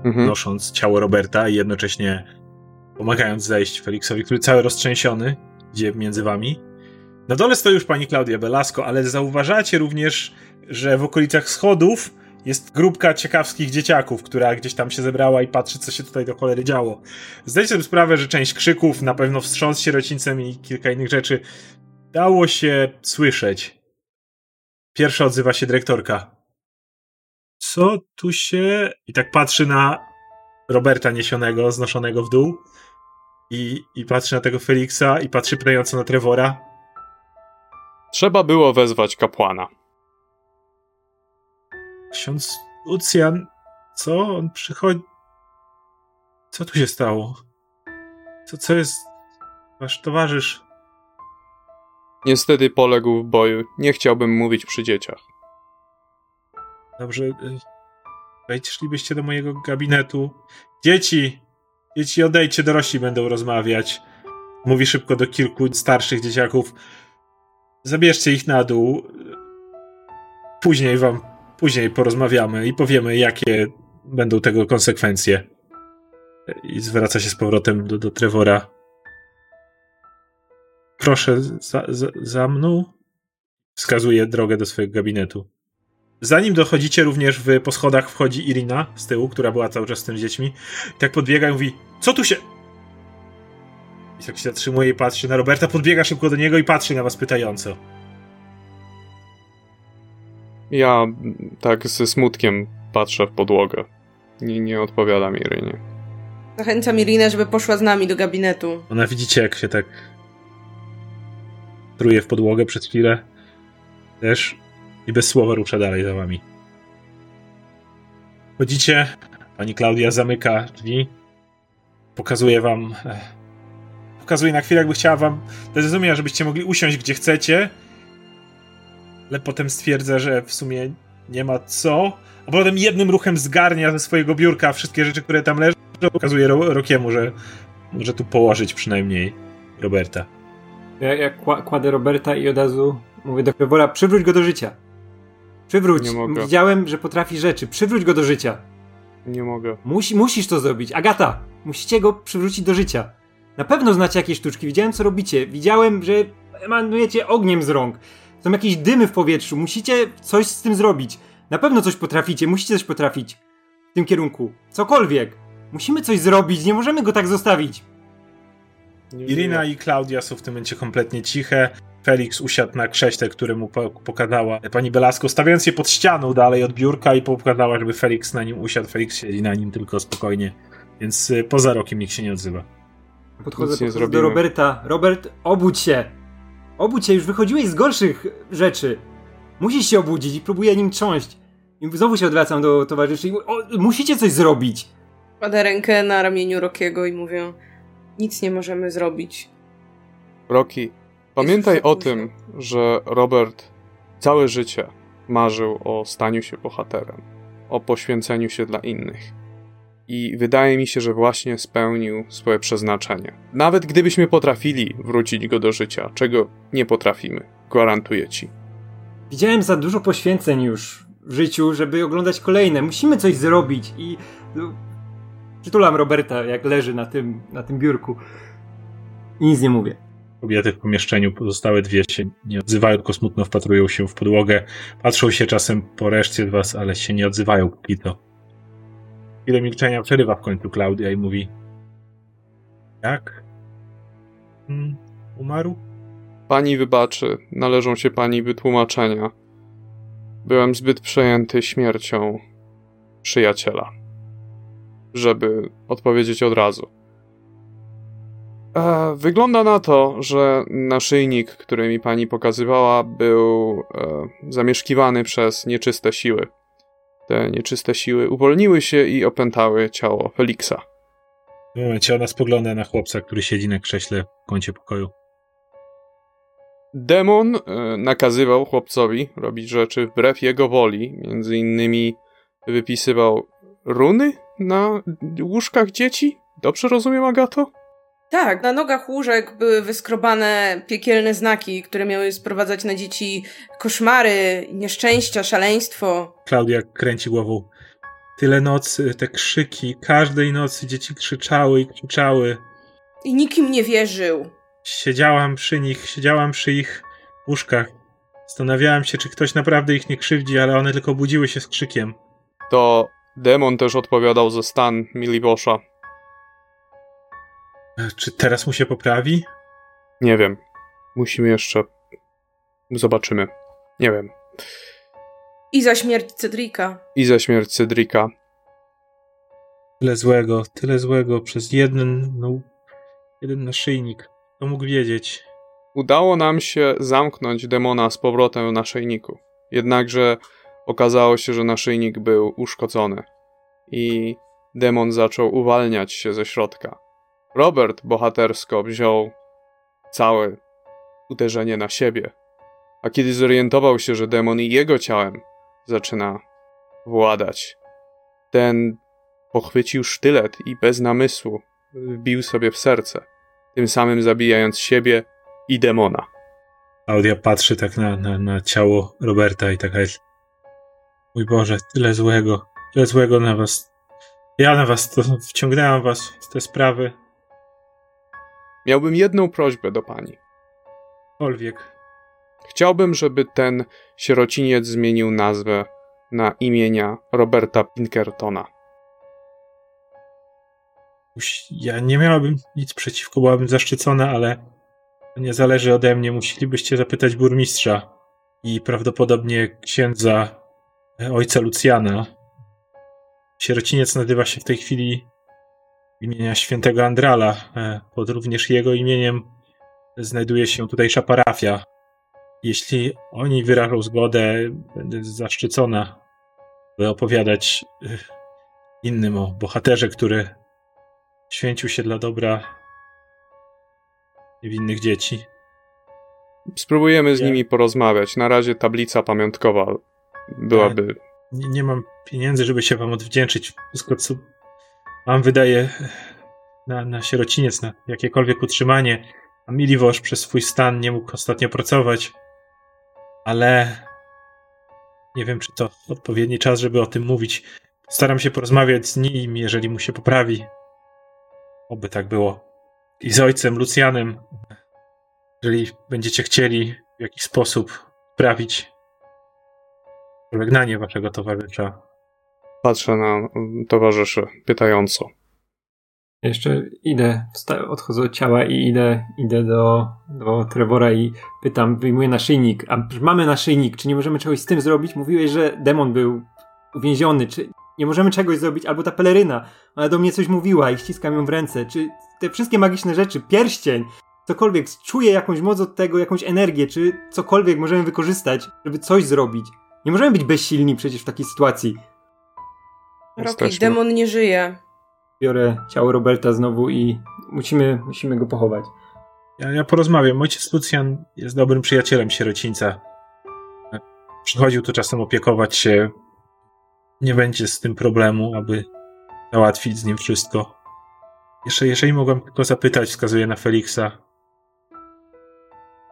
mhm. nosząc ciało Roberta i jednocześnie pomagając zejść Feliksowi, który cały roztrzęsiony idzie między wami. Na dole stoi już pani Klaudia Belasco, ale zauważacie również, że w okolicach schodów jest grupka ciekawskich dzieciaków, która gdzieś tam się zebrała i patrzy, co się tutaj do cholery działo. Zdajcie sobie sprawę, że część krzyków, na pewno wstrząs sierocińcem i kilka innych rzeczy dało się słyszeć. Pierwsza odzywa się dyrektorka. Co tu się... I tak patrzy na Roberta niesionego, znoszonego w dół. I, I patrzy na tego Feliksa i patrzy pytająco na Trevora. Trzeba było wezwać kapłana. Ksiądz Lucjan, co? On przychodzi... Co tu się stało? Co, co jest... Wasz towarzysz? Niestety poległ w boju. Nie chciałbym mówić przy dzieciach. Dobrze, y, wejdzielibyście do mojego gabinetu. Dzieci! Dzieci, odejdźcie, dorośli będą rozmawiać. Mówi szybko do kilku starszych dzieciaków. Zabierzcie ich na dół. Później wam, później porozmawiamy i powiemy, jakie będą tego konsekwencje. I zwraca się z powrotem do, do Trevora. Proszę, za, za, za mną. Wskazuje drogę do swojego gabinetu. Zanim dochodzicie również w, po schodach wchodzi Irina z tyłu, która była cały czas z tymi dziećmi. Tak podbiega i mówi, co tu się... I tak się zatrzymuje i patrzy na Roberta, podbiega szybko do niego i patrzy na was pytająco. Ja tak ze smutkiem patrzę w podłogę. Nie, nie odpowiadam Irynie. Zachęcam Irinę, żeby poszła z nami do gabinetu. Ona widzicie, jak się tak truje w podłogę przez chwilę. Też i bez słowa rusza dalej za wami. Chodzicie, pani Klaudia zamyka drzwi, pokazuje wam, e, pokazuje na chwilę, jakby chciała wam, zrozumiała, żebyście mogli usiąść gdzie chcecie, ale potem stwierdza, że w sumie nie ma co, a potem jednym ruchem zgarnia ze swojego biurka wszystkie rzeczy, które tam leżą, pokazuje Ro Rokiemu, że może tu położyć przynajmniej Roberta. Ja, ja kła- kładę Roberta i od razu mówię do Trevora, przywróć go do życia. Przywróć. Nie mogę. Widziałem, że potrafi rzeczy. Przywróć go do życia. Nie mogę. Musi, musisz to zrobić. Agata, musicie go przywrócić do życia. Na pewno znacie jakieś sztuczki. Widziałem, co robicie. Widziałem, że emanujecie ogniem z rąk. Są jakieś dymy w powietrzu. Musicie coś z tym zrobić. Na pewno coś potraficie. Musicie coś potrafić. W tym kierunku. Cokolwiek. Musimy coś zrobić. Nie możemy go tak zostawić. Irina i Klaudia są w tym momencie kompletnie ciche. Felix usiadł na krześle, które mu po- pokazała pani Belasko, stawiając je pod ścianą dalej od biurka i pokazała, żeby Felix na nim usiadł. Felix siedzi na nim tylko spokojnie, więc y, poza rokiem nikt się nie odzywa. Podchodzę, nie podchodzę do. Roberta. Robert, obudź się. Obudź się, już wychodziłeś z gorszych rzeczy. Musisz się obudzić i próbuję nim trząść. I znowu się odwracam do towarzyszy i mówię, o, musicie coś zrobić. Kładę rękę na ramieniu Rokiego i mówię, nic nie możemy zrobić. Rocky, pamiętaj o tym, że Robert całe życie marzył o staniu się bohaterem, o poświęceniu się dla innych. I wydaje mi się, że właśnie spełnił swoje przeznaczenie. Nawet gdybyśmy potrafili wrócić go do życia, czego nie potrafimy, gwarantuję ci. Widziałem za dużo poświęceń już w życiu, żeby oglądać kolejne. Musimy coś zrobić i... No, przytulam Roberta, jak leży na tym, na tym biurku. I nic nie mówię. Kobiety w pomieszczeniu, pozostałe dwie się nie odzywają, tylko smutno wpatrują się w podłogę. Patrzą się czasem po reszcie was, ale się nie odzywają póki to. Chwilę milczenia przerywa w końcu Klaudia i mówi Jak? Hmm, umarł? Pani wybaczy, należą się pani wytłumaczenia. Byłem zbyt przejęty śmiercią przyjaciela, żeby odpowiedzieć od razu. E, wygląda na to, że naszyjnik, który mi pani pokazywała, był e, zamieszkiwany przez nieczyste siły. Te nieczyste siły uwolniły się i opętały ciało Feliksa. W tym momencie ona spogląda na chłopca, który siedzi na krześle w kącie pokoju. Demon e, nakazywał chłopcowi robić rzeczy wbrew jego woli. Między innymi wypisywał runy na łóżkach dzieci. Dobrze rozumiem, Agato? Tak, na nogach łóżek były wyskrobane piekielne znaki, które miały sprowadzać na dzieci koszmary, nieszczęścia, szaleństwo. Klaudia kręci głową. Tyle nocy, te krzyki, każdej nocy dzieci krzyczały i krzyczały. I nikim nie wierzył. Siedziałam przy nich, siedziałam przy ich łóżkach. Zastanawiałam się, czy ktoś naprawdę ich nie krzywdzi, ale one tylko budziły się z krzykiem. To demon też odpowiadał za stan Milibosza. Czy teraz mu się poprawi? Nie wiem. Musimy jeszcze. Zobaczymy. Nie wiem. I za śmierć Cedrika. I za śmierć Cedrika. Tyle złego, tyle złego przez jeden, no, jeden naszyjnik. Kto mógł wiedzieć? Udało nam się zamknąć demona z powrotem w naszyjniku. Jednakże okazało się, że naszyjnik był uszkodzony i demon zaczął uwalniać się ze środka. Robert bohatersko wziął całe uderzenie na siebie, a kiedy zorientował się, że demon i jego ciałem zaczyna władać, ten pochwycił sztylet i bez namysłu wbił sobie w serce, tym samym zabijając siebie i demona. Audia patrzy tak na, na, na ciało Roberta i taka jest. Mój Boże, tyle złego, tyle złego na was. Ja na was to wciągnęłam was w te sprawy. Miałbym jedną prośbę do pani. Cokolwiek. Chciałbym, żeby ten sierociniec zmienił nazwę na imienia Roberta Pinkertona. Ja nie miałabym nic przeciwko, byłabym zaszczycona, ale nie zależy ode mnie. Musielibyście zapytać burmistrza i prawdopodobnie księdza e, ojca Lucjana. Sierociniec nazywa się w tej chwili imienia świętego Andrala. E, pod również jego imieniem znajduje się tutejsza parafia. Jeśli oni wyrażą zgodę, będę zaszczycona, by opowiadać e, innym o bohaterze, który święcił się dla dobra niewinnych dzieci. Spróbujemy z nimi porozmawiać. Na razie tablica pamiątkowa byłaby. Nie, nie mam pieniędzy, żeby się wam odwdzięczyć. Wszystko, co mam, wydaje na, na sierociniec, na jakiekolwiek utrzymanie. A Miliwosz przez swój stan nie mógł ostatnio pracować. Ale nie wiem, czy to odpowiedni czas, żeby o tym mówić. Staram się porozmawiać z nim, jeżeli mu się poprawi. Oby tak było. I z ojcem Lucjanem, jeżeli będziecie chcieli w jakiś sposób sprawić pożegnanie waszego towarzysza. Patrzę na towarzyszy pytająco. Jeszcze idę, odchodzę od ciała i idę, idę do, do Trevora i pytam, wyjmuję naszyjnik. A mamy naszyjnik, czy nie możemy czegoś z tym zrobić? Mówiłeś, że demon był uwięziony, czy nie możemy czegoś zrobić? Albo ta peleryna, ona do mnie coś mówiła i ściskam ją w ręce. Czy te wszystkie magiczne rzeczy, pierścień, cokolwiek, czuję jakąś moc od tego, jakąś energię, czy cokolwiek możemy wykorzystać, żeby coś zrobić. Nie możemy być bezsilni przecież w takiej sytuacji. Rocky, demon nie żyje. Biorę ciało Roberta znowu i musimy, musimy go pochować. Ja, ja porozmawiam. Ojciec Lucjan jest dobrym przyjacielem sierocińca. Przychodził tu czasem opiekować się. Nie będzie z tym problemu, aby załatwić z nim wszystko. Jeszcze, jeżeli mogłem tylko zapytać, wskazuję na Feliksa.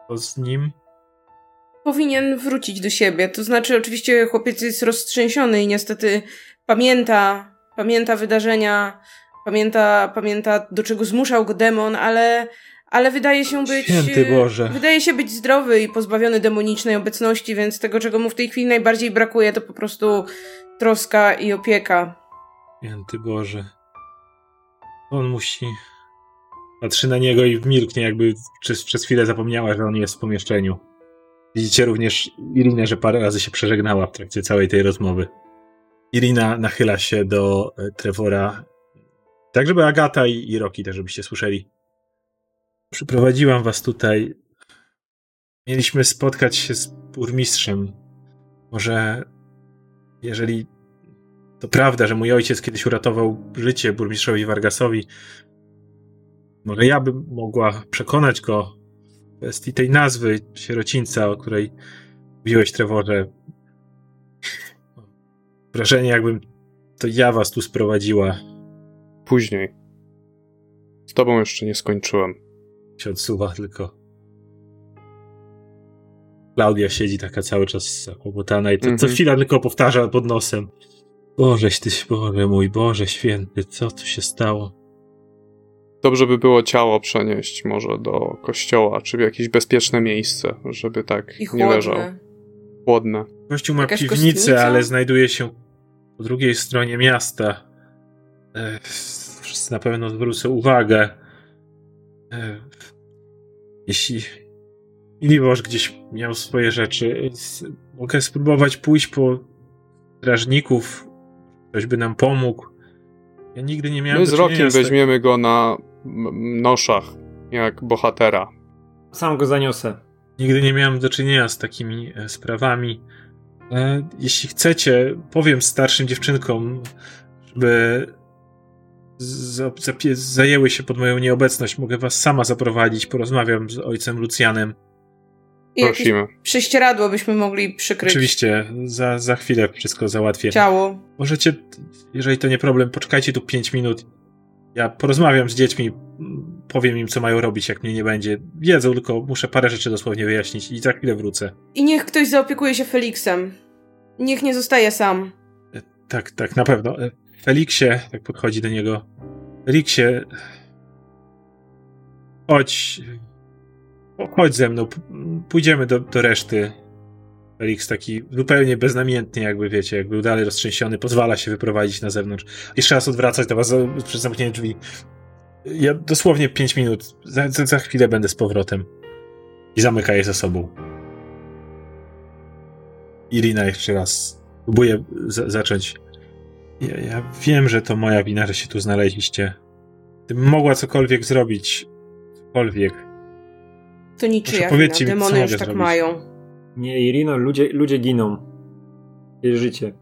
Co z nim? Powinien wrócić do siebie. To znaczy, oczywiście, chłopiec jest roztrzęsiony i niestety pamięta, pamięta wydarzenia, pamięta, pamięta do czego zmuszał go demon, ale, ale wydaje się być. Święty Boże. Wydaje się być zdrowy i pozbawiony demonicznej obecności, więc tego, czego mu w tej chwili najbardziej brakuje, to po prostu troska i opieka. Święty Boże. On musi. Patrzy na niego i milknie, jakby przez, przez chwilę zapomniała, że on jest w pomieszczeniu. Widzicie również Irinę, że parę razy się przeżegnała w trakcie całej tej rozmowy. Irina nachyla się do e, Trevora, tak żeby Agata i, i Roki też, żebyście słyszeli. Przyprowadziłam was tutaj. Mieliśmy spotkać się z burmistrzem. Może jeżeli to prawda, że mój ojciec kiedyś uratował życie burmistrzowi Vargasowi. Może ja bym mogła przekonać go w kwestii tej nazwy sierocińca, o której mówiłeś, Trevorze. Wrażenie, jakbym to ja was tu sprowadziła. Później. Z tobą jeszcze nie skończyłem. Się odsuwa tylko. Klaudia siedzi taka cały czas zakłopotana i to mm -hmm. co mhm. chwila tylko powtarza pod nosem. Bożeś ty, Boże mój, Boże święty, co tu się stało? Dobrze by było ciało przenieść może do kościoła, czy w jakieś bezpieczne miejsce, żeby tak I nie leżał. Chłodne. Kościół ma Jakaś piwnicę, kościelnica? ale znajduje się po drugiej stronie miasta. E, wszyscy na pewno zwrócą uwagę. E, jeśli Miłosz gdzieś miał swoje rzeczy, mogę spróbować pójść po strażników, Ktoś by nam pomógł. Ja nigdy nie miałem My z Rokiem weźmiemy go na noszach, jak bohatera. Sam go zaniosę. Nigdy nie miałem do czynienia z takimi e, sprawami. E, jeśli chcecie, powiem starszym dziewczynkom, żeby za, za, zajęły się pod moją nieobecność. Mogę was sama zaprowadzić, porozmawiam z ojcem Lucjanem. I Prosimy. Prześcieradło byśmy mogli przykryć. Oczywiście, za, za chwilę wszystko załatwię. Ciało. Możecie, jeżeli to nie problem, poczekajcie tu 5 minut. Ja porozmawiam z dziećmi, powiem im, co mają robić, jak mnie nie będzie. Wiedzą, tylko muszę parę rzeczy dosłownie wyjaśnić i za chwilę wrócę. I niech ktoś zaopiekuje się Felixem. Niech nie zostaje sam. E, tak, tak, na pewno. E, Feliksie, tak podchodzi do niego. Feliksie, chodź, chodź ze mną, pójdziemy do, do reszty. Felix taki zupełnie beznamiętny, jakby wiecie, jak był dalej roztrzęsiony, pozwala się wyprowadzić na zewnątrz. Jeszcze raz odwracać do was przez zamknięte drzwi. Ja dosłownie 5 minut, za, za, za, chwilę będę z powrotem. I zamyka je za sobą. Irina jeszcze raz próbuje zacząć ja, ja wiem, że to moja wina, że się tu znaleźliście. Gdybym mogła cokolwiek zrobić, cokolwiek. To niczyja wina, mi, demony już tak zrobić. mają. Nie, Irino, ludzie, ludzie giną. Jest życie.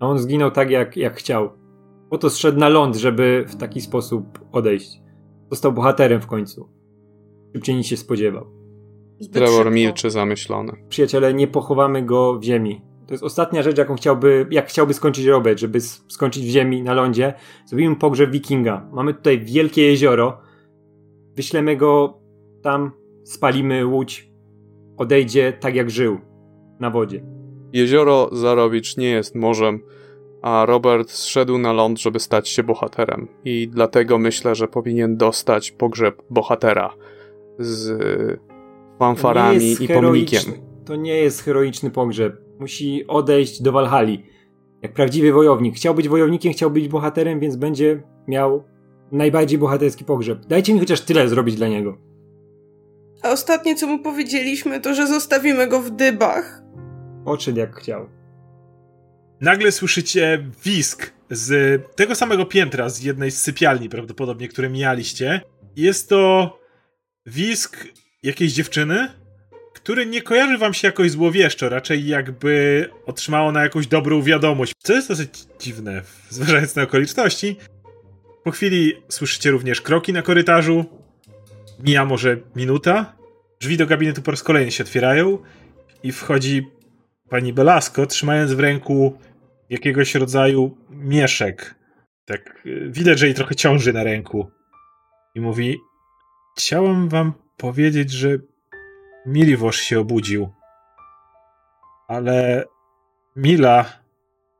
A on zginął tak, jak, jak chciał. Po to zszedł na ląd, żeby w taki sposób odejść. Został bohaterem w końcu. Szybciej niż się spodziewał. Trevor milczy zamyślony. Przyjaciele, nie pochowamy go w ziemi. To jest ostatnia rzecz, jaką chciałby, jak chciałby skończyć Robert, żeby skończyć w ziemi, na lądzie. Zrobimy pogrzeb wikinga. Mamy tutaj wielkie jezioro. Wyślemy go tam, spalimy łódź. Odejdzie tak jak żył. Na wodzie. Jezioro Zarowicz nie jest morzem, a Robert zszedł na ląd, żeby stać się bohaterem. I dlatego myślę, że powinien dostać pogrzeb bohatera z fanfarami i pomnikiem. To nie jest heroiczny pogrzeb musi odejść do Walhali. Jak prawdziwy wojownik. Chciał być wojownikiem, chciał być bohaterem, więc będzie miał najbardziej bohaterski pogrzeb. Dajcie mi chociaż tyle zrobić dla niego. A ostatnie, co mu powiedzieliśmy, to, że zostawimy go w dybach. Odszedł jak chciał. Nagle słyszycie wisk z tego samego piętra, z jednej z sypialni prawdopodobnie, które mijaliście. Jest to wisk jakiejś dziewczyny, który nie kojarzy wam się jakoś złowieszczo, raczej jakby otrzymało na jakąś dobrą wiadomość, co jest dosyć dziwne, zważając na okoliczności. Po chwili słyszycie również kroki na korytarzu. Mija może minuta. Drzwi do gabinetu po raz kolejny się otwierają i wchodzi pani Belasco, trzymając w ręku jakiegoś rodzaju mieszek. Tak, y, widać, że jej trochę ciąży na ręku. I mówi: Chciałam wam powiedzieć, że Miliwosz się obudził. Ale Mila,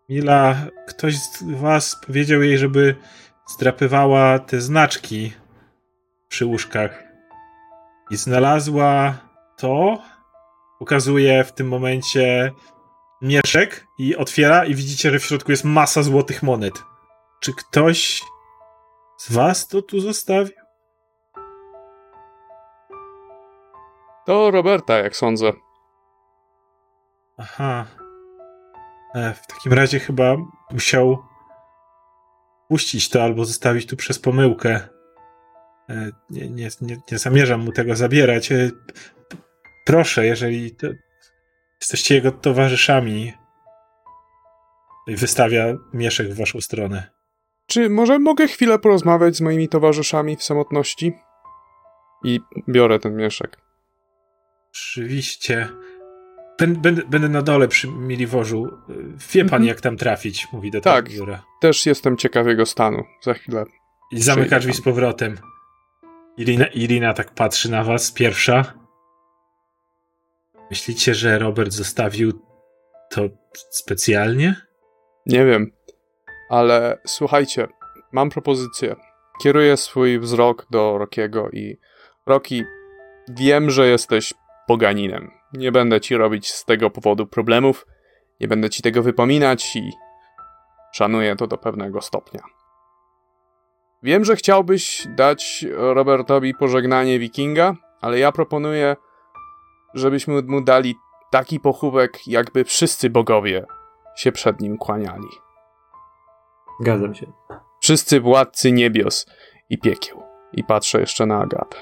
Mila, ktoś z was powiedział jej, żeby zdrapywała te znaczki przy łóżkach. I znalazła to. Pokazuje w tym momencie mieszek i otwiera i widzicie, że w środku jest masa złotych monet. Czy ktoś z was to tu zostawił? To Roberta, jak sądzę. Aha. E, w takim razie chyba musiał puścić to albo zostawić tu przez pomyłkę. E, nie, nie, nie, nie zamierzam mu tego zabierać. E, proszę, jeżeli jesteście jego towarzyszami, i wystawia mieszek w waszą stronę. Czy może mogę chwilę porozmawiać z moimi towarzyszami w samotności? I biorę ten mieszek. Oczywiście. Będę, będę na dole przy Miliwożu. Wie pan, mhm. jak tam trafić, mówi do tak, tego biura. też jestem ciekaw jego stanu. Za chwilę. I zamyka drzwi z powrotem. Irina, Irina tak patrzy na was, pierwsza. Myślicie, że Robert zostawił to specjalnie? Nie wiem, ale słuchajcie, mam propozycję. Kieruję swój wzrok do Rokiego i Roki, wiem, że jesteś poganinem. Nie będę ci robić z tego powodu problemów, nie będę ci tego wypominać i szanuję to do pewnego stopnia. Wiem, że chciałbyś dać Robertowi pożegnanie wikinga, ale ja proponuję, żebyśmy mu dali taki pochówek, jakby wszyscy bogowie się przed nim kłaniali. Zgadzam się. Wszyscy władcy niebios i piekieł. I patrzę jeszcze na Agatę.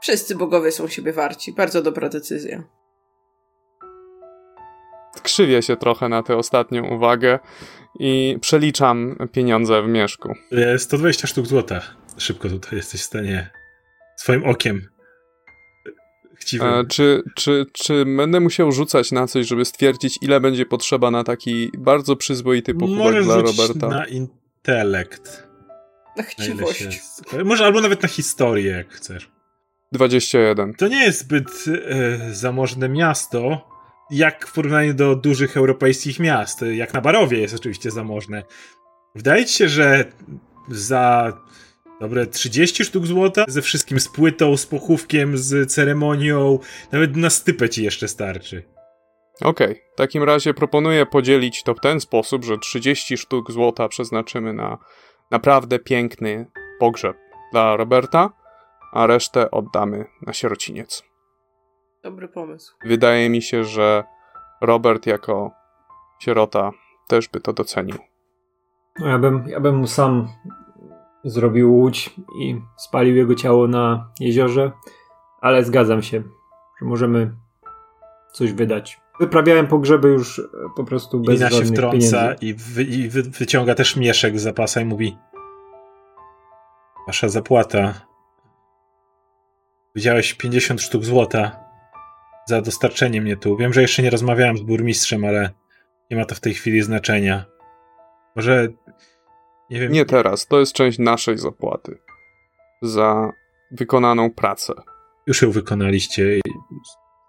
Wszyscy bogowie są siebie warci. Bardzo dobra decyzja. krzywię się trochę na tę ostatnią uwagę i przeliczam pieniądze w mieszku. E, 120 sztuk złota. Szybko tutaj jesteś w stanie swoim okiem chciwym. E, czy, czy, czy będę musiał rzucać na coś, żeby stwierdzić, ile będzie potrzeba na taki bardzo przyzwoity Możesz dla Roberta? na intelekt. Na chciwość. się... Może albo nawet na historię, jak chcesz. 21. To nie jest zbyt e, zamożne miasto, jak w porównaniu do dużych europejskich miast. Jak na Barowie jest oczywiście zamożne. Wydaje ci się, że za dobre 30 sztuk złota, ze wszystkim, z płytą, z pochówkiem, z ceremonią, nawet na stypę ci jeszcze starczy. Okej, w takim razie proponuję podzielić to w ten sposób, że 30 sztuk złota przeznaczymy na naprawdę piękny pogrzeb dla Roberta, a resztę oddamy na sierociniec. Dobry pomysł. Wydaje mi się, że Robert jako sierota też by to docenił. No, ja, bym, ja bym mu sam zrobił łódź i spalił jego ciało na jeziorze, ale zgadzam się, że możemy coś wydać. Wyprawiałem pogrzeby już e, po prostu bez Lina się wtrąca pieniędzy. i, wy, i wy, wyciąga też mieszek z zapasa i mówi Wasza zapłata. Widziałeś 50 sztuk złota za dostarczenie mnie tu. Wiem, że jeszcze nie rozmawiałem z burmistrzem, ale nie ma to w tej chwili znaczenia. Może nie wiem. Nie teraz, to jest część naszej zapłaty za wykonaną pracę. Już ją wykonaliście i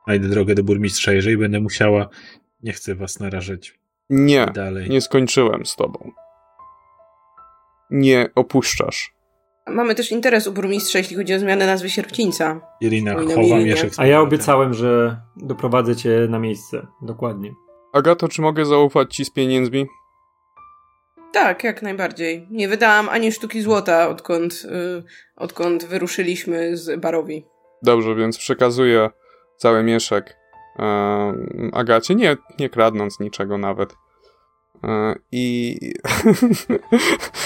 znajdę drogę do burmistrza, jeżeli będę musiała. Nie chcę was narażać Nie, dalej. nie skończyłem z tobą. Nie opuszczasz. Mamy też interes u burmistrza, jeśli chodzi o zmianę nazwy sierocińca. Irina Oj, no chowa Irinie. mieszek. z A ja obiecałem, że doprowadzę cię na miejsce. Dokładnie. Agato, czy mogę zaufać ci z pieniędzmi? Tak, jak najbardziej. Nie wydałam ani sztuki złota, odkąd, y, odkąd wyruszyliśmy z Barowi. Dobrze, więc przekazuję cały mieszek em, Agacie, nie, nie kradnąc niczego nawet. E, I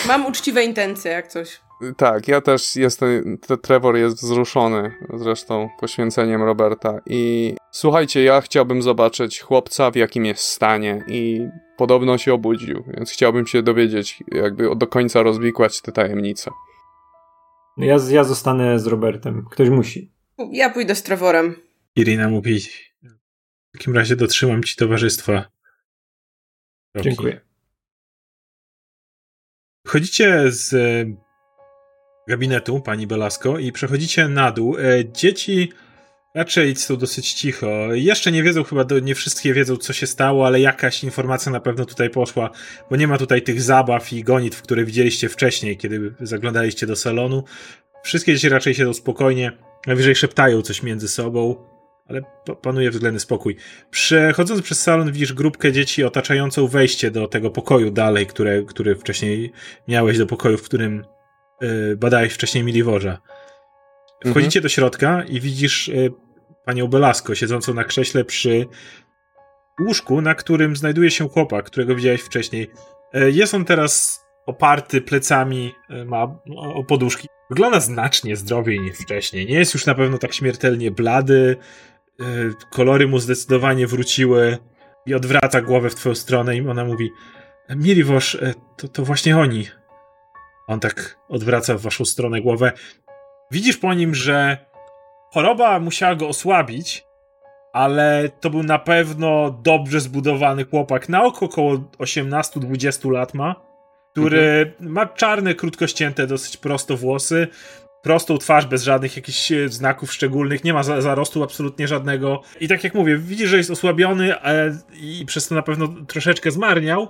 Mam uczciwe intencje, jak coś. Tak, ja też jestem, te- Trevor jest wzruszony zresztą poświęceniem Roberta i słuchajcie, ja chciałbym zobaczyć chłopca w jakim jest stanie i podobno się obudził, więc chciałbym się dowiedzieć, jakby do końca rozwikłać te tajemnice. No Ja, ja zostanę z Robertem. Ktoś musi. Ja pójdę z Trevorem. Irina mówi: W takim razie dotrzymam ci towarzystwa. Roki. Dziękuję. Wchodzicie z gabinetu pani Belasko i przechodzicie na dół. E, Dzieci raczej są dosyć cicho. Jeszcze nie wiedzą, chyba nie wszystkie wiedzą, co się stało, ale jakaś informacja na pewno tutaj poszła, bo nie ma tutaj tych zabaw i gonitw, które widzieliście wcześniej, kiedy zaglądaliście do salonu. Wszystkie dzieci raczej siedzą spokojnie, najwyżej szeptają coś między sobą, ale pa- panuje względny spokój. Przechodząc przez salon widzisz grupkę dzieci otaczającą wejście do tego pokoju dalej, które, który wcześniej miałeś do pokoju, w którym badałeś wcześniej Miliwoża. Wchodzicie do środka i widzisz y, panią Belasko siedzącą na krześle przy łóżku, na którym znajduje się chłopak, którego widziałeś wcześniej. Y, jest on teraz oparty plecami, y, ma o, o poduszki. Wygląda znacznie zdrowiej niż wcześniej. Nie jest już na pewno tak śmiertelnie blady. y, Kolory mu zdecydowanie wróciły i odwraca głowę w twoją stronę i ona mówi Miliwosz, to, to właśnie oni. On tak odwraca w waszą stronę głowę. Widzisz po nim, że choroba musiała go osłabić, ale to był na pewno dobrze zbudowany chłopak. Na oko około 18-20 lat ma, który ma czarne, krótko ścięte, dosyć prosto włosy, prostą twarz bez żadnych jakichś e, znaków szczególnych, nie ma za zarostu absolutnie żadnego. I tak jak mówię, widzisz, że jest osłabiony e, i przez to na pewno troszeczkę zmarniał,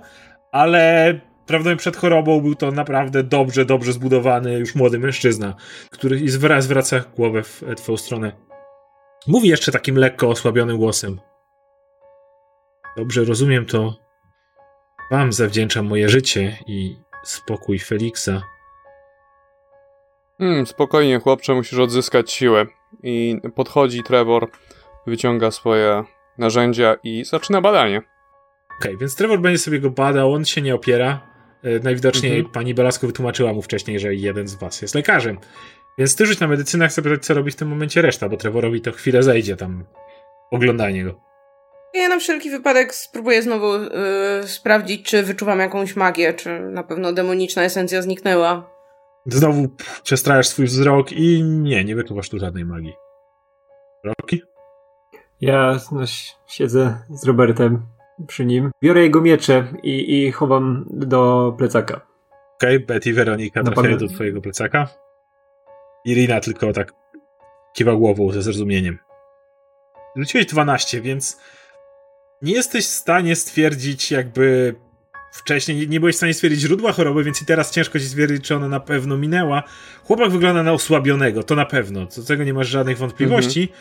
ale prawdopodobnie przed chorobą był to naprawdę dobrze, dobrze zbudowany już młody mężczyzna, który zwraca głowę w twoją stronę. Mówi jeszcze takim lekko osłabionym głosem. Dobrze rozumiem to. Wam zawdzięczam moje życie i spokój Feliksa. Hmm, spokojnie, chłopcze, musisz odzyskać siłę. I podchodzi Trevor, wyciąga swoje narzędzia i zaczyna badanie. Okej, więc Trevor będzie sobie go badał, on się nie opiera. E, Najwidoczniej Mhm. pani Belasko wytłumaczyła mu wcześniej, że jeden z was jest lekarzem. Więc ty rzuć na medycynę, chcę pytać, co robi w tym momencie reszta, bo Trevorowi to chwilę zejdzie tam oglądanie go. Ja na wszelki wypadek spróbuję znowu y, sprawdzić, czy wyczuwam jakąś magię, czy na pewno demoniczna esencja zniknęła. Znowu przestrajasz swój wzrok i nie, nie wyczuwasz tu żadnej magii. Roki? Ja no, siedzę z Robertem przy nim. Biorę jego miecze i, i chowam do plecaka. Okej, okay, Betty i Weronika No, trafiają pan- do twojego plecaka. Irina tylko tak kiwa głową ze zrozumieniem. Rzuciłeś 12, więc nie jesteś w stanie stwierdzić jakby wcześniej, nie- byłeś w stanie stwierdzić źródła choroby, więc i teraz ciężko ci stwierdzić, czy ona na pewno minęła. Chłopak wygląda na osłabionego, to na pewno, co do tego nie masz żadnych wątpliwości,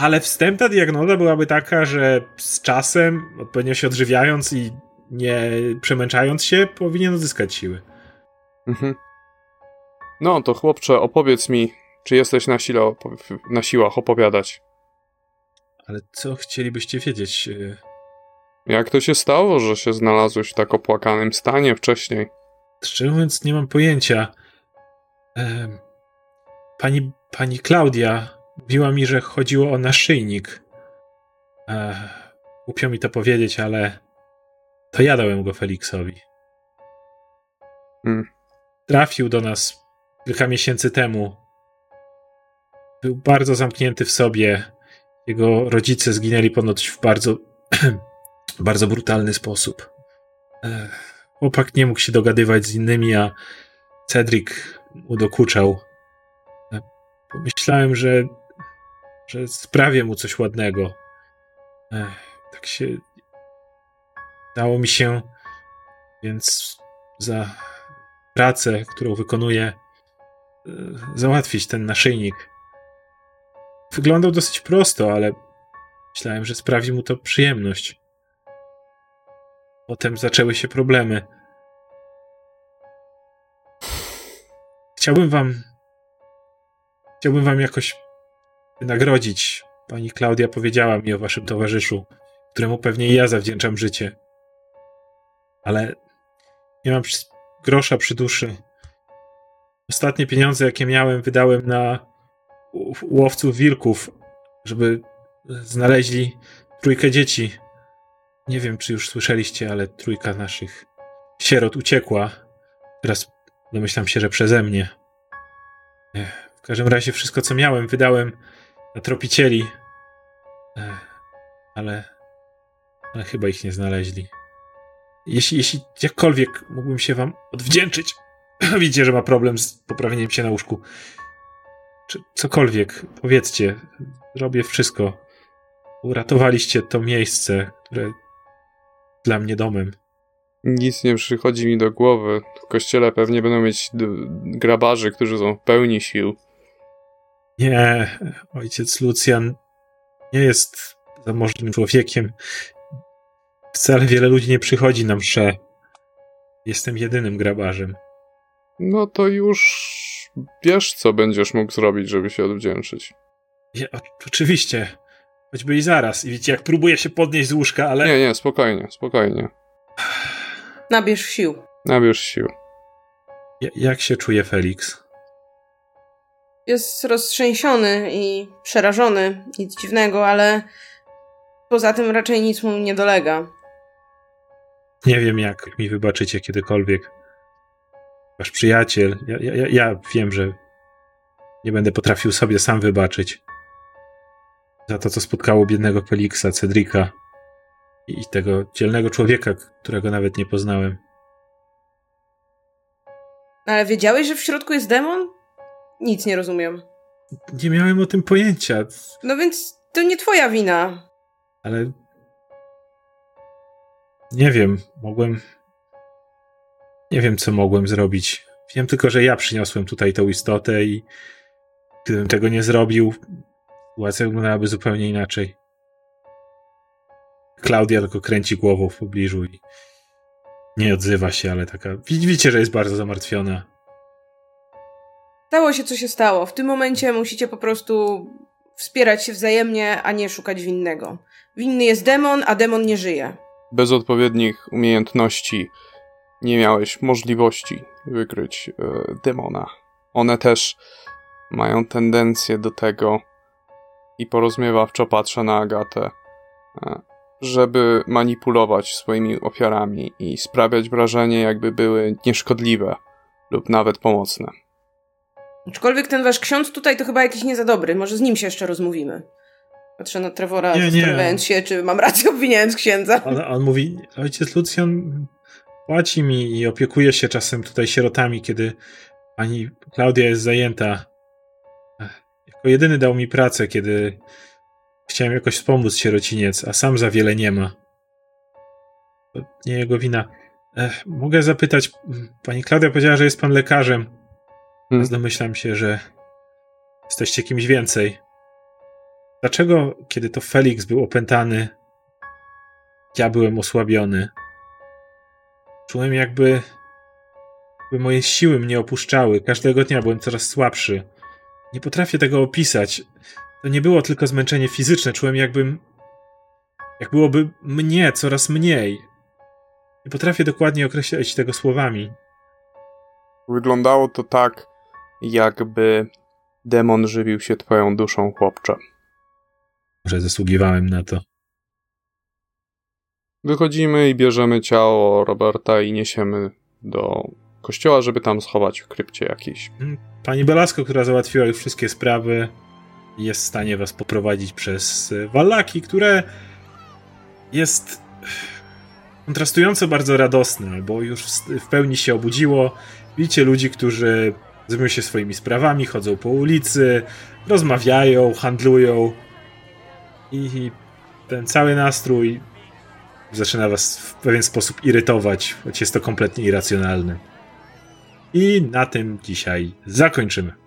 ale wstępna diagnoza byłaby taka, że z czasem, odpowiednio się odżywiając i nie przemęczając się, powinien odzyskać siły. Mhm. No to chłopcze, opowiedz mi, czy jesteś na, sile opo- na siłach opowiadać. Ale co chcielibyście wiedzieć? Yy, Jak to się stało, że się znalazłeś w tak opłakanym stanie wcześniej? Szczerze mówiąc, nie mam pojęcia. Pani, pani Klaudia mówiła mi, że chodziło o naszyjnik. Ech, Głupio mi to powiedzieć, ale to ja dałem go Feliksowi. Hmm. Trafił do nas kilka miesięcy temu. Był bardzo zamknięty w sobie. Jego rodzice zginęli ponoć w bardzo, bardzo brutalny sposób. Ech, Chłopak nie mógł się dogadywać z innymi, a Cedric mu dokuczał. E, Pomyślałem, że, że sprawię mu coś ładnego. Ech, tak się. Dało mi się, więc za pracę, którą wykonuję, e, załatwić ten naszyjnik. Wyglądał dosyć prosto, ale myślałem, że sprawi mu to przyjemność. Potem zaczęły się problemy. Chciałbym wam. Chciałbym wam jakoś wynagrodzić. Pani Klaudia powiedziała mi o waszym towarzyszu, któremu pewnie ja zawdzięczam życie. Ale nie mam grosza przy duszy. Ostatnie pieniądze, jakie miałem, wydałem na łowców wilków, żeby znaleźli trójkę dzieci. Nie wiem, czy już słyszeliście, ale trójka naszych sierot uciekła. Teraz domyślam się, że przeze mnie. W każdym razie wszystko, co miałem, wydałem tropicieli. Ale, ale chyba ich nie znaleźli. Jeśli, jeśli jakkolwiek mógłbym się wam odwdzięczyć, widzicie, że ma problem z poprawieniem się na łóżku. Czy cokolwiek, powiedzcie, robię wszystko. Uratowaliście to miejsce, które dla mnie domem. Nic nie przychodzi mi do głowy. W kościele pewnie będą mieć grabarzy, którzy są w pełni sił. Nie, ojciec Lucjan nie jest zamożnym człowiekiem. Wcale wiele ludzi nie przychodzi na msze. Jestem jedynym grabarzem. No to już wiesz, co będziesz mógł zrobić, żeby się odwdzięczyć. Ja, oczywiście. Choćby i zaraz. I widzicie, jak próbuję się podnieść z łóżka, ale... Nie, nie, spokojnie, spokojnie. Nabierz sił. Nabierz sił. Ja, jak się czuje Felix? Jest roztrzęsiony i przerażony. Nic dziwnego, ale poza tym raczej nic mu nie dolega. Nie wiem, jak mi wybaczycie kiedykolwiek. Wasz przyjaciel. Ja, ja, ja- wiem, że nie będę potrafił sobie sam wybaczyć. Za to, co spotkało biednego Felixa, Cedrika i tego dzielnego człowieka, którego nawet nie poznałem. Ale wiedziałeś, że w środku jest demon? Nic nie rozumiem. Nie miałem o tym pojęcia, No więc to nie twoja wina. ale. Nie wiem, mogłem. Nie wiem, co mogłem zrobić. Wiem tylko, że ja przyniosłem tutaj tą istotę i gdybym tego nie zrobił, sytuacja wyglądałaby zupełnie inaczej. Klaudia tylko kręci głową w pobliżu i nie odzywa się, ale taka. Widzicie, że jest bardzo zamartwiona. Stało się, co się stało. W tym momencie musicie po prostu wspierać się wzajemnie, a nie szukać winnego. Winny jest demon, a demon nie żyje. Bez odpowiednich umiejętności nie miałeś możliwości wykryć e, demona. One też mają tendencję do tego i porozmiewawczo patrzę na Agatę. E, żeby manipulować swoimi ofiarami i sprawiać wrażenie, jakby były nieszkodliwe lub nawet pomocne. Aczkolwiek ten wasz ksiądz tutaj to chyba jakiś nie za dobry. Może z nim się jeszcze rozmówimy. Patrzę na Trevora, zastanawiając się, czy mam rację obwiniając księdza. On, on mówi, ojciec Lucjan płaci mi i opiekuje się czasem tutaj sierotami, kiedy pani Klaudia jest zajęta. Jako jedyny dał mi pracę, kiedy chciałem jakoś wspomóc sierociniec, a sam za wiele nie ma. To nie jego wina. Ech, mogę zapytać, pani Klaudia powiedziała, że jest pan lekarzem. Hmm. Domyślam się, że jesteście kimś więcej. Dlaczego, kiedy to Felix był opętany, ja byłem osłabiony? Czułem jakby, jakby moje siły mnie opuszczały. Każdego dnia byłem coraz słabszy. Nie potrafię tego opisać. To nie było tylko zmęczenie fizyczne. Czułem jakbym. Jak byłoby mnie coraz mniej. Nie potrafię dokładnie określić tego słowami. Wyglądało to tak, jakby demon żywił się twoją duszą, chłopcze. Może zasługiwałem na to. Wychodzimy i bierzemy ciało Roberta i niesiemy do kościoła, żeby tam schować w krypcie jakiejś. Pani Belasko, która załatwiła już wszystkie sprawy, jest w stanie was poprowadzić przez e, Wallaki, które jest kontrastująco bardzo radosne, bo już w w pełni się obudziło. Widzicie ludzi, którzy zajmują się swoimi sprawami, chodzą po ulicy, rozmawiają, handlują i ten cały nastrój zaczyna was w pewien sposób irytować, choć jest to kompletnie irracjonalne. I na tym dzisiaj zakończymy.